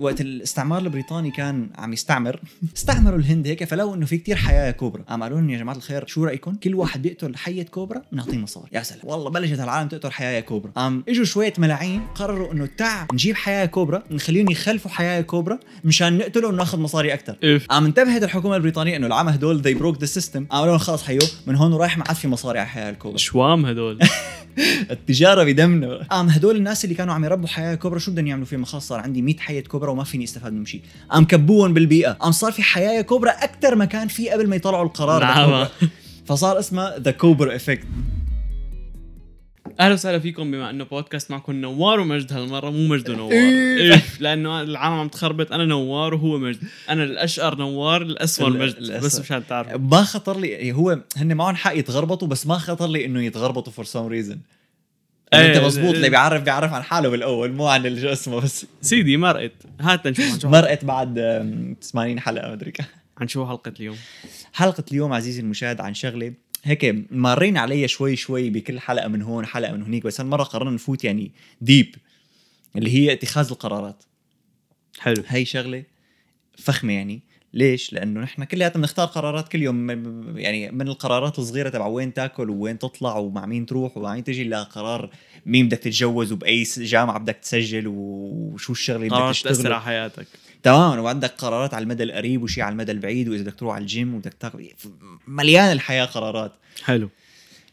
وقت الاستعمار البريطاني كان عم يستعمر استعمروا الهند هيك فلقوا إنه في كتير حياة كوبرا. قام قالوا لهم يا جماعة الخير شو رأيكم؟ كل واحد بيقتل حية كوبرا بنعطيه مصاري. يا سلام. والله بلشت العالم تقتل حياة كوبرا. قام إجوا شوية ملاعين قرروا إنه تع نجيب حياة كوبرا نخليهم يخلفوا حياة كوبرا مشان نقتله وناخذ مصاري أكثر قام انتبهت الحكومة البريطانية إنه العام هدول they broke the system. قالوا خلص حيو من هون ورايح ما عاد في مصاري على حياة الكوبرا. شوام هدول. التجارة بدمنا قام هدول الناس اللي كانوا عم يربوا حياة كوبرا شو بدهم يعملوا فيهم؟ خلص صار عندي 100 حية كوبرا وما فيني استفاد من شيء قام كبوهم بالبيئة. قام صار في حيات كوبرا أكثر ما كان في قبل ما يطلعوا القرار نعم. فصار اسمه the cobra effect. أهلا وسهلا فيكم بما إنه بودكاست معكم نوار ومجد هالمرة مو مجد ونوار إيه. إيه لأنه العالم عم تخربط. أنا نوار وهو مجد. أنا الأشقر نوار الاسمر ال- مجد. الأسود. بس مشان تعرفوا ما خطر لي هو هن معهم حق يتخربطوا بس ما خطر لي إنه يتغربطوا فور سم ريزن أنت إيه، مزبوط إيه. اللي بيعرف بيعرف عن حاله بالأول مو عن اللي شو اسمه بس سيدي مرقت هات نشوف عن شو مرقت بعد آم، 80 حلقة مدري كم عن شو حلقة اليوم؟ حلقة اليوم عزيزي المشاهد عن شغلة. هيك مارين عليها شوي شوي بكل حلقة من هون حلقة من هنيك بس هالمرة قررنا نفوت يعني ديب اللي هي اتخاذ القرارات. حلو. هي شغلة فخمة يعني. ليش؟ لأنه نحن كلياتنا بنختار قرارات كل يوم. م- يعني من القرارات الصغيرة تبع وين تاكل ووين تطلع ومع مين تروح ومع مين تجي لقرار مين بدك تتجوز وبأي س- جامعة بدك تسجل وشو الشغلة اللي بدك قررت تاثر على حياتك. تماما وعندك قرارات على المدى القريب وشي على المدى البعيد وإذا بدك تروح على الجيم وبدك تاكل مليان الحياة قرارات. حلو.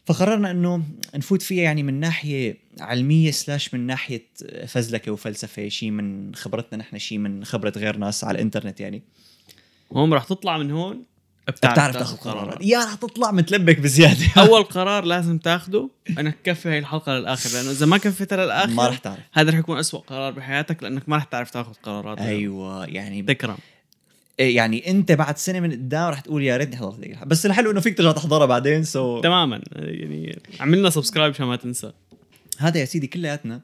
فقررنا إنه نفوت فيها يعني من ناحية علمية سلاش من ناحية فزلكة وفلسفة شيء من خبرتنا نحن شيء من خبرة غير ناس على الإنترنت يعني. هون رح تطلع من هون بتعرف, بتعرف تاخذ قرارات. يا رح تطلع متلبك بزيادة. أول قرار لازم تاخده إنك تكفي هاي الحلقة للآخر لأنه إذا ما كفيتها للآخر ما رح تعرف. هذا رح يكون أسوأ قرار بحياتك لأنك ما رح تعرف تاخذ قرارات. أيوه يعني تكرم. يعني أنت بعد سنة من قدام رح تقول يا ريتني حضرت هيك. بس الحلو إنه فيك ترجع تحضرها بعدين so تماما. يعني عملنا subscribe عشان ما تنسى. هذا يا سيدي كلياتنا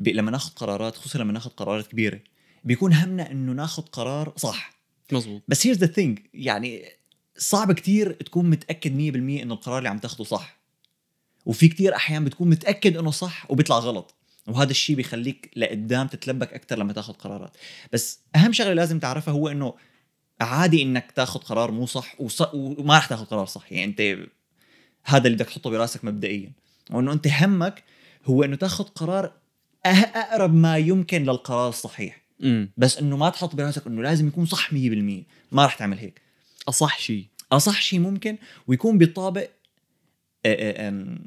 ب- لما ناخذ قرارات خصوصا لما ناخذ قرارات كبيرة بيكون همنا إنه ناخذ قرار صح. مزبوط بس here's the thing يعني صعب كتير تكون متأكد 100% إنه القرار اللي عم تاخده صح. وفي كتير أحيان بتكون متأكد إنه صح وبيطلع غلط. وهذا الشيء بيخليك لقدام تتلبك أكثر لما تاخذ قرارات. بس أهم شغلة لازم تعرفها هو إنه عادي إنك تاخذ قرار مو صح وص... وما رح تاخذ قرار صح. يعني أنت هذا اللي بدك تحطه براسك مبدئيا. وإنه أنت همك هو إنه تاخذ قرار أقرب ما يمكن للقرار الصحيح. بس إنه ما تحط براسك إنه لازم يكون صح 100% ما رح تعمل هيك. أصح شيء أصح شيء ممكن ويكون بيطابق آه، آه،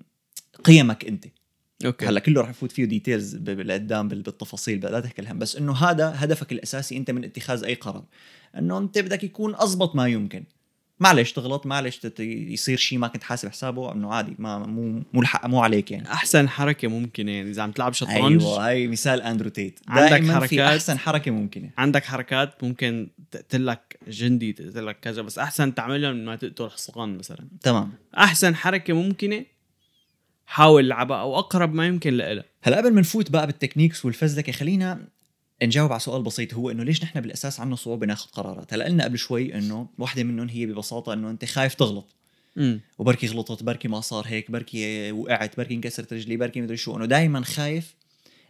قيمك أنت. okay. هلأ كله رح يفوت فيه details لقدام بال- بالتفاصيل لا تحكي الهم بس إنه هذا هدفك الأساسي أنت من اتخاذ أي قرار. إنه أنت بدك يكون أضبط ما يمكن. معلش تغلط معلش يصير شيء ما كنت حاسب حسابه إنه عادي ما مو مو الحق مو عليك يعني. أحسن حركة ممكنة يعني إذا عم تلعب شطرنج. أيوه هاي مثال أندرو تيت. عندك دائما في حركات. أحسن حركة ممكنة. عندك حركات ممكن تقتل لك جندي تقتل لك كذا بس أحسن تعملها من ما تقتل حصان مثلا. تمام. أحسن حركة ممكنة حاول العبها أو أقرب ما يمكن لها هلا قبل ما نفوت بقى بالتكنيكس والفزلكة خلينا نجاوب على سؤال بسيط هو إنه ليش نحن بالأساس عنا صعوبة ناخذ قرارات؟ هلا قلنا قبل شوي إنه واحدة منهم هي ببساطة إنه أنت خايف تغلط. وبركي غلطت بركي ما صار هيك بركي وقعت بركي انكسرت رجلي بركي مدري شو. إنه دائما خايف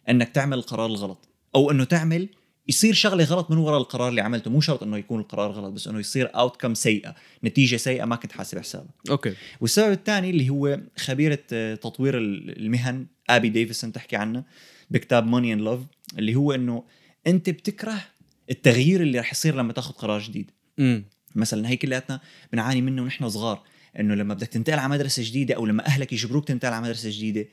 إنك تعمل القرار الغلط. أو إنه تعمل يصير شغلة غلط من وراء القرار اللي عملته. مو شرط إنه يكون القرار غلط بس إنه يصير اوت سيئة نتيجة سيئة ما كنت حاسب حسابها. okay. والسبب الثاني اللي هو خبيرة آه، تطوير ال- المهن آبي ديفيسون تحكي عنه بكتاب Money and Love اللي هو إنه انت بتكره التغيير اللي رح يصير لما تاخذ قرار جديد. امم مثلا هي كلياتنا بنعاني منه ونحن صغار إنه لما بدك تنتقل على مدرسة جديدة أو لما أهلك يجبروك تنتقل على مدرسة جديدة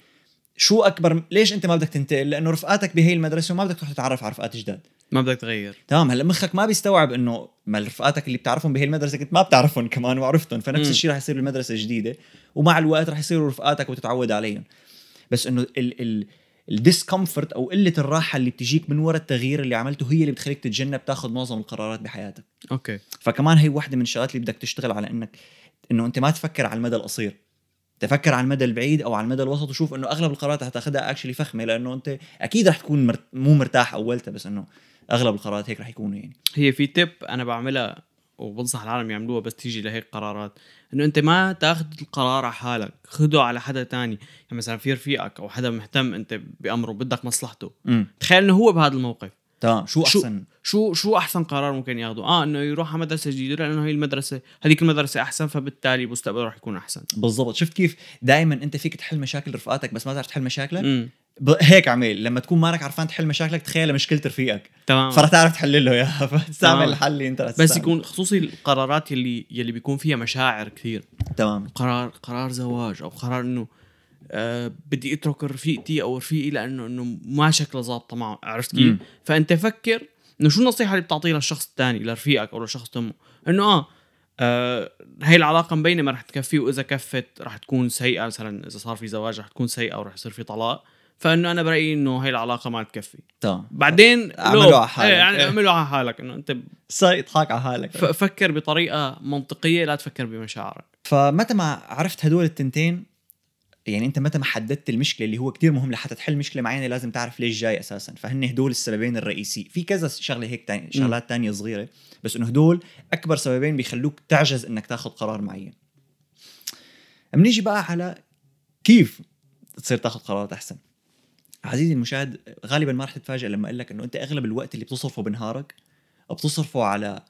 شو أكبر ليش أنت ما بدك تنتقل؟ لأنه رفقاتك بهي المدرسة وما بدك تروح تتعرف على رفقات جداد. ما بدك تغير. تمام هلأ مخك ما بيستوعب إنه ما رفقاتك اللي بتعرفهم بهي المدرسة كنت ما بتعرفهم كمان وعرفتهم فنفس. الشيء رح يصير بالمدرسة الجديدة ومع الوقت رح يصيروا رفقاتك وتتعود عليهم. بس إنه ال ال ال discomfort أو قلة الراحة اللي بتجيك من وراء التغيير اللي عملته هي اللي بتخليك تتجنب تاخذ معظم القرارات بحياتك. okay. فكمان هي واحدة من الشغلات اللي بدك تشتغل على إنك إنه أنت ما تفكر على المدى القصير. تفكر على المدى البعيد أو على المدى الوسط وشوف إنه أغلب القرارات رح تاخذها اكشلي فخمة لأنه أنت أكيد رح تكون مرت... مو مرتاح أولتها بس إنه أغلب القرارات هيك رح يكونوا يعني. هي في تيب أنا بعملها وبنصح العالم يعملوها بس تيجي لهيك قرارات إنه أنت ما تاخذ القرار على حالك خده على حدا تاني. يعني مثلا في رفيقك أو حدا مهتم أنت بأمره بدك مصلحته. امم تخيل إنه هو بهذا الموقف. تمام. شو- أحسن؟ شو شو أحسن قرار ممكن ياخده؟ آه إنه يروح على مدرسة جديدة لأنه هي المدرسة هذيك المدرسة أحسن فبالتالي مستقبله راح يكون أحسن. بالضبط. شفت كيف دائما أنت فيك تحل مشاكل رفقاتك بس ما تعرف تحل مشاكلك ب... هيك عمل لما تكون مانك عرفان تحل مشاكلك تخيل مشكلة رفيقك. تمام. فرح تعرف تحل له اياها فتستعمل. الحل اللي أنت رح بس. يكون خصوصي القرارات يلي يلي بيكون فيها مشاعر كثير. تمام. قرار قرار زواج أو قرار إنه آه بدي أترك رفيقتي أو رفيقي لأنه إنه ما شكله ظابطة معه عرفت كيف؟ فأنت فكر إنه شو النصيحة اللي بتعطيها للشخص الثاني لرفيقك أو لشخص تمه إنه آه آه هي العلاقة مبينة ما رح تكفي وإذا كفت رح تكون سيئة مثلا إذا صار في زواج رح تكون سيئة ورح يصير في طلاق. فإنه أنا برأيي إنه هي العلاقة ما تكفي. تمام. بعدين اعملوا لو- على حالك. إيه، يعني. اعملوا على حالك إنه أنت صار إضحك على حالك. فكر بطريقة منطقية لا تفكر بمشاعرك. فمتى ما عرفت هدول التنتين يعني انت متى ما حددت المشكلة اللي هو كتير مهم لحتى تحل مشكلة معينة لازم تعرف ليش جاي أساسا. فهن هدول السببين الرئيسي. في كذا شغلة هيك تاني شغلات تانية صغيرة بس إنه هدول أكبر سببين بيخلوك تعجز إنك تاخذ قرار معين. بنيجي بقى على كيف تصير تاخذ قرارات أحسن. عزيزي المشاهد غالبا ما رح تتفاجئ لما أقول لك إنه أنت أغلب الوقت اللي بتصرفه بنهارك بتصرفه على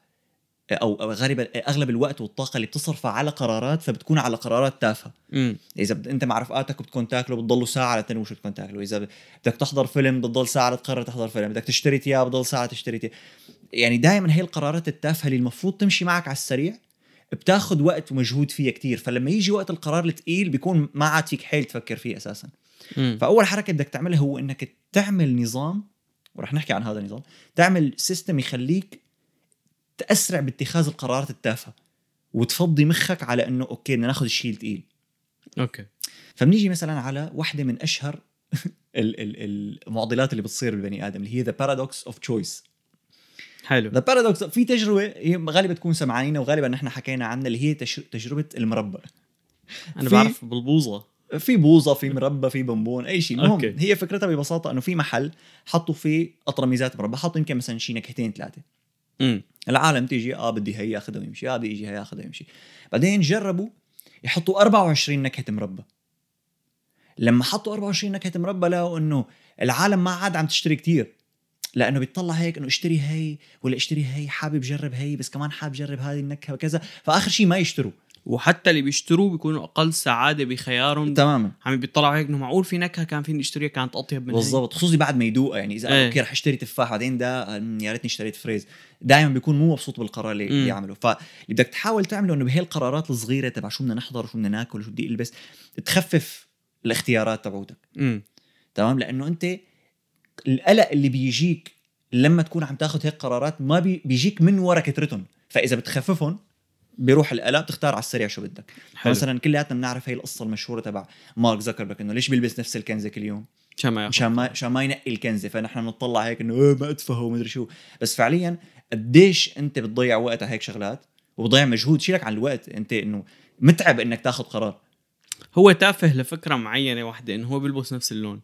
أو أو غالبا أغلب الوقت والطاقة اللي بتصرفها على قرارات فبتكون على قرارات تافهة. إذا. أنت مع رفقاتك وبتكون تاكلوا بتضلوا ساعة لتنوي شو بدكم تاكلوا إذا بدك تحضر فيلم بتضل ساعة لتقرر تحضر فيلم. بدك تشتري ثياب بتضل ساعة تشتري ثياب يعني دائما هي القرارات التافهة اللي المفروض تمشي معك على السريع بتاخذ وقت ومجهود فيها كتير. فلما يجي وقت القرار الثقيل بيكون ما عاد فيك حيل تفكر فيه أساسا. امم فأول حركة بدك تعملها هو إنك تعمل نظام ورح نحكي عن هذا النظام تعمل system يخليك تسرع باتخاذ القرارات التافهة وتفضي مخك على إنه okay بدنا ناخذ الشيء الثقيل okay. فبنيجي مثلا على واحدة من أشهر ال- ال- المعضلات اللي بتصير بالبني آدم اللي هي the paradox of choice حلو. the paradox في تجربة هي غالبا تكون سمعانين وغالبا نحن حكينا عنها اللي هي تجربة المربى. أنا في- بعرف بالبوظة. في بوظة في مربى في بونبون أي شيء. المهم. هي فكرتها ببساطة إنه في محل حطوا فيه أطرميزات مربى حطوا يمكن مثلا شي نكهتين ثلاثة. العالم تيجي آه بدي هي ياخذها ويمشي آه بدي يجي هي ياخذها ويمشي. بعدين جربوا يحطوا 24 نكهة مربى. لما حطوا 24 نكهة مربى لقوا إنه العالم ما عاد عم تشتري كتير. لأنه بيطلع هيك إنه اشتري هي ولا اشتري هي حابب جرب هي بس كمان حابب جرب هذه النكهة وكذا. فآخر شيء ما يشتروا. وحتى اللي بيشتروه بيكونوا أقل سعادة بخيارهم تماما عم بيطلعوا هيك إنه معقول في نكهة كان فيني أشتريها كانت أطيب من. بالضبط خصوصي بعد ما يدوقها يعني إذا إيه. إيه. أوكي رح أشتري تفاح بعدين ده يا ريتني اشتريت فريز دائما بيكون مو مبسوط بالقرار اللي مم. اللي يعمله فاللي بدك تحاول تعمله إنه بهي القرارات الصغيرة تبع شو بدنا نحضر شو بدنا ناكل شو بدي ألبس تخفف الاختيارات تبعوتك تمام لأنه أنت القلق اللي بيجيك لما تكون عم تاخذ هيك قرارات ما بي بيجيك من ورا كترتهم فإذا بتخففهم بيروح القلق بتختار على السريع شو بدك. حلو. مثلا كلياتنا بنعرف هي القصة المشهورة تبع مارك زكربرج إنه ليش بيلبس نفس الكنزة كل يوم؟ عشان ما مشان ما مشان ما ينقي الكنزة فنحن بنطلع هيك إنه إيه ما اتفه ومدري شو. بس فعليا قديش أنت بتضيع وقت على هيك شغلات وبتضيع مجهود شيلك عن الوقت. أنت إنه متعب إنك تاخذ قرار. هو تافه لفكرة معينة واحدة إنه هو بيلبس نفس اللون.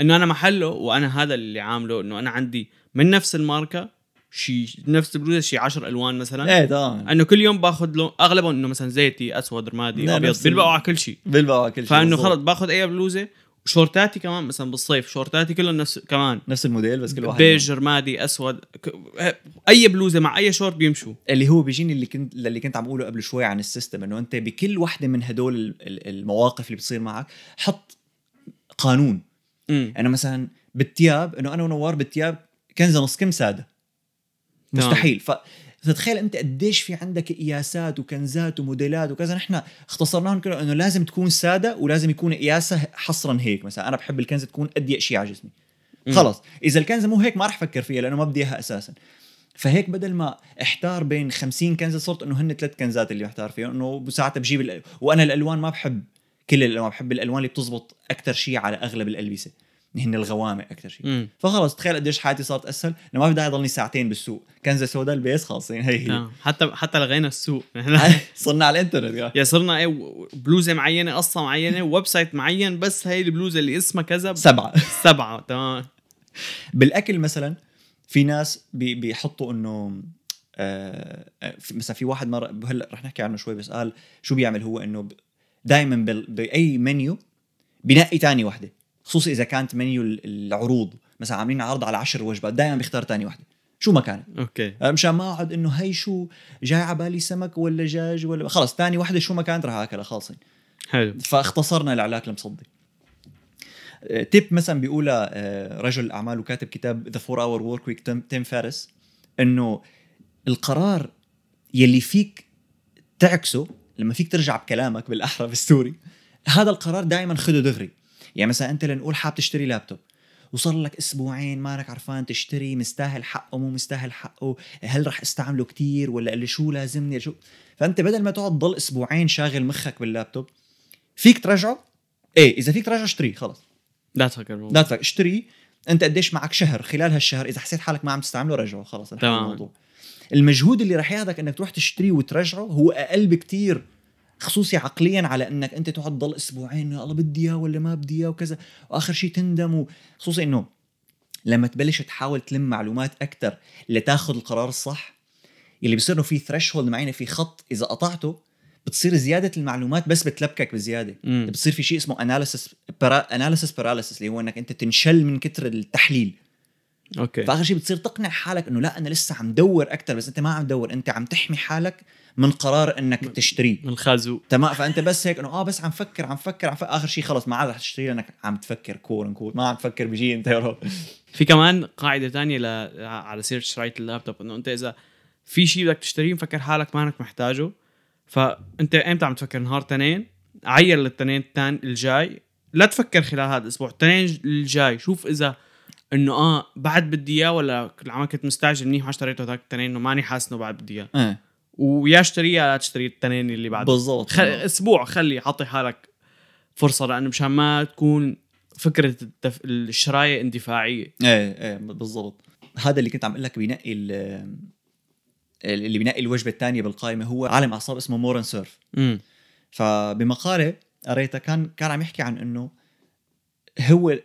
إنه أنا محله وأنا هذا اللي عامله إنه أنا عندي من نفس الماركة شي نفس البلوزه شي 10 ألوان مثلا. إيه تمام. أنه كل يوم باخذ لون اغلبهم إنه مثلا زيتي أسود رمادي أبيض بيلبقوا على كل شيء بيلبقوا على كل شيء فإنه. خلص باخذ أي بلوزة. وشورتاتي كمان مثلا بالصيف شورتاتي كلهم نفس كمان. نفس الموديل بس كل واحد بيج رمادي أسود. أي بلوزة مع أي شورت بيمشوا. اللي هو بيجيني اللي كنت اللي كنت عم أقوله قبل شوي عن ال system إنه أنت بكل وحدة من هدول ال- ال- المواقف اللي بتصير معك حط قانون. امم أنا مثلا بالثياب إنه أنا ونوار بالثياب كنزه نص كم سادة. مستحيل. ف فتخيل أنت قديش في عندك قياسات وكنزات وموديلات وكذا. نحن اختصرناهم كله إنه لازم تكون سادة ولازم يكون قياسها حصرا هيك مثلا. أنا بحب الكنزه تكون أضيق شيء على جسمي. خلص. إذا الكنزه مو هيك ما راح أفكر فيها لأنه ما بدي إياها أساسا. فهيك بدل ما أحتار بين 50 كنزه صرت إنه هن ثلاث كنزات اللي محتار فيهم. إنه ساعتها بجيب. وأنا الألوان ما بحب كل الألوان بحب الألوان اللي بتزبط أكثر شيء على أغلب الألبسة. هن الغوامق أكثر شيء فخلص تخيل قديش حياتي صارت أسهل انه ما بدي داعي ضلني ساعتين بالسوق. كنزة سوداء البيس خلص يعني هي هي. آه. حتى حتى لغينا السوق. صرنا على الإنترنت يا. صرنا إيه و- بلوزة معينة قصة معينة website معين بس هي البلوزة اللي اسمها كذا. سبعة. سبعة تمام. بالأكل مثلا في ناس بي بيحطوا إنه آه في- مثلا في واحد مرة هلأ رح نحكي عنه شوي بس قال شو بيعمل هو إنه دائما بأي منيو بنقي تاني وحدة. خصوصي إذا كانت منيو ال- العروض مثلا عاملين عرض على عشر وجبات دائما بيختار تاني وحده شو ما كانت أوكي مشان ما اقعد إنه هي شو جاي على بالي سمك ولا دجاج ولا خلص تاني وحده شو ما كانت راح آكلها خالصين حلو. فاختصرنا العلاج المصدي tip مثلا بيقولها آه، رجل اعمال وكاتب كتاب The 4-Hour Workweek Tim Ferriss إنه القرار يلي فيك تعكسه لما فيك ترجع بكلامك بالاحرى بالسوري هذا القرار دائما خده دغري. يعني مثلا أنت لنقول حاب تشتري لابتوب وصار لك أسبوعين مالك عرفان تشتري مستاهل حقه مو مستاهل حقه هل رح أستعمله كتير ولا اللي شو لازمني شو؟ فأنت بدل ما تقعد ضل أسبوعين شاغل مخك باللابتوب فيك ترجعه؟ إيه إذا فيك ترجعه اشتريه خلص. لا تفكر لا تفكر اشتريه. أنت قديش معك شهر؟ خلال هالشهر إذا حسيت حالك ما عم تستعمله رجعه خلص تمام. الموضوع. المجهود اللي رح ياخذك إنك تروح تشتريه وترجعه هو أقل بكتير خصوصي عقليا على إنك أنت تقعد تضل أسبوعين يا الله بدي إياه ولا ما بدي إياه وكذا. وآخر شيء تندم خصوصي إنه لما تبلش تحاول تلم معلومات أكثر لتاخذ القرار الصح اللي بصير إنه في threshold معينة في خط إذا قطعته بتصير زيادة المعلومات بس بتلبكك بزيادة. مم. بتصير في شيء اسمه analysis analysis paralysis اللي هو إنك أنت تنشل من كتر التحليل. أوكي. فأخر شيء بتصير تقنع حالك إنه لا أنا لسه عم دور أكثر بس أنت ما عم تدور أنت عم تحمي حالك من قرار إنك تشتريه من الخازوق تمام؟ فأنت بس هيك إنه آه بس عم فكر عم فكر عم فكر آخر شيء خلص ما عاد رح تشتري لأنك عم تفكر كور كور. ما عم تفكر بشيء أنت يا رب. في كمان قاعدة تانية ل... على سيره شرايط اللابتوب إنه أنت إذا في شيء بدك تشتريه مفكر حالك مانك محتاجه. فأنت إمتى عم تفكر؟ نهار تنين؟ عير للتنين التاني الجاي. لا تفكر خلال هذا الأسبوع التنين الجاي. شوف إذا إنه آه بعد بدي إياه ولا العمل كنت مستعجل منيح ما اشتريته ذاك التنين إنه ماني حاسس إنه بعد بدي إياه. إيه. ويا اشتريها لا تشتري التنين اللي بعده. بالضبط. خل... أسبوع خلي حطي حالك فرصة لأنه مشان ما تكون فكرة التف... الشراية اندفاعية. إيه إيه بالضبط. هذا اللي كنت عم أقول لك بينقي ال- اللي بينقي الوجبة الثانية بالقائمة هو عالم أعصاب اسمه Moran Cerf. امم فبمقالة قريتها كان كان عم يحكي عن إنه هو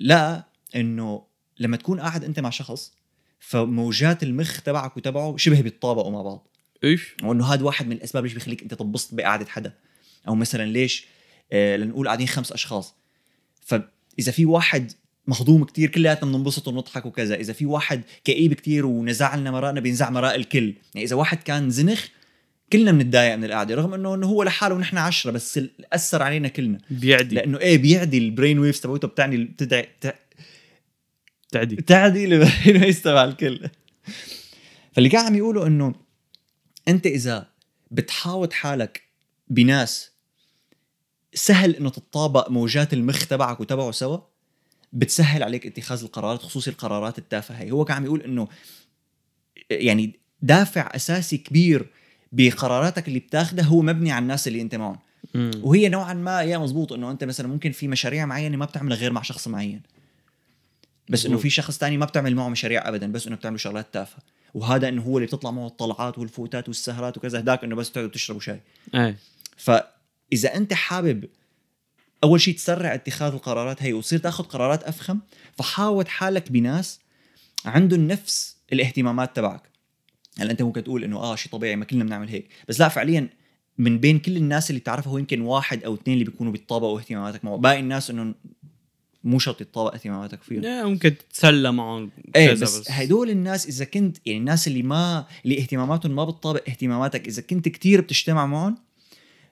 لقى إنه لما تكون قاعد أنت مع شخص فموجات المخ تبعك وتبعه شبه بيتطابقوا مع بعض. إيش؟ وإنه هذا واحد من الأسباب ليش بيخليك أنت تنبسط بقعدة حدا. أو مثلا ليش آه لنقول قاعدين خمس أشخاص. فإذا في واحد مهضوم كتير كلياتنا بننبسط ونضحك وكذا. إذا في واحد كئيب كتير ونزع لنا مرائنا بينزع مراء الكل. يعني إذا واحد كان زنخ كلنا بنتضايق من القعدة رغم إنه إنه هو لحاله ونحن عشرة بس أثر علينا كلنا. بيعدي لأنه إيه بيعدي ال brain waves تبعته بتعني بتدعي تعدي. تعدي ال brain waves تبع الكل. فاللي كان عم يقولوا إنه أنت إذا بتحاوط حالك بناس سهل إنه تتطابق موجات المخ تبعك وتبعه سوا بتسهل عليك اتخاذ القرارات خصوصي القرارات التافهة هي. هو كان عم يقول إنه يعني دافع أساسي كبير بقراراتك اللي بتاخدها هو مبني على الناس اللي أنت معهم. وهي نوعا ما يا مزبوط إنه أنت مثلا ممكن في مشاريع معينة ما بتعملها غير مع شخص معين. بس إنه. في شخص تاني ما بتعمل معه مشاريع ابدا بس إنه بتعمل شغلات تافهة. وهذا إنه هو اللي بتطلع معه الطلعات والفوتات والسهرات وكذا هداك إنه بس تقعدوا تشربوا شاي. إيه. فإذا أنت حابب أول شيء تسرع اتخاذ القرارات هي وتصير تاخذ قرارات أفخم فحاوط حالك بناس عندهم نفس الاهتمامات تبعك. هلا أنت ممكن تقول إنه آه شيء طبيعي ما كلنا بنعمل هيك. بس لا فعليا من بين كل الناس اللي بتعرفها هو يمكن واحد أو اثنين اللي بيكونوا بيتطابقوا اهتماماتك معه. باقي الناس إنه مو شرط يتطابق اهتماماتك فيهم ممكن تتسلى معهم إيه كذا بس, هدول الناس إذا كنت يعني الناس اللي ما اللي اهتماماتهم ما بتطابق اهتماماتك إذا كنت كتير بتجتمع معهم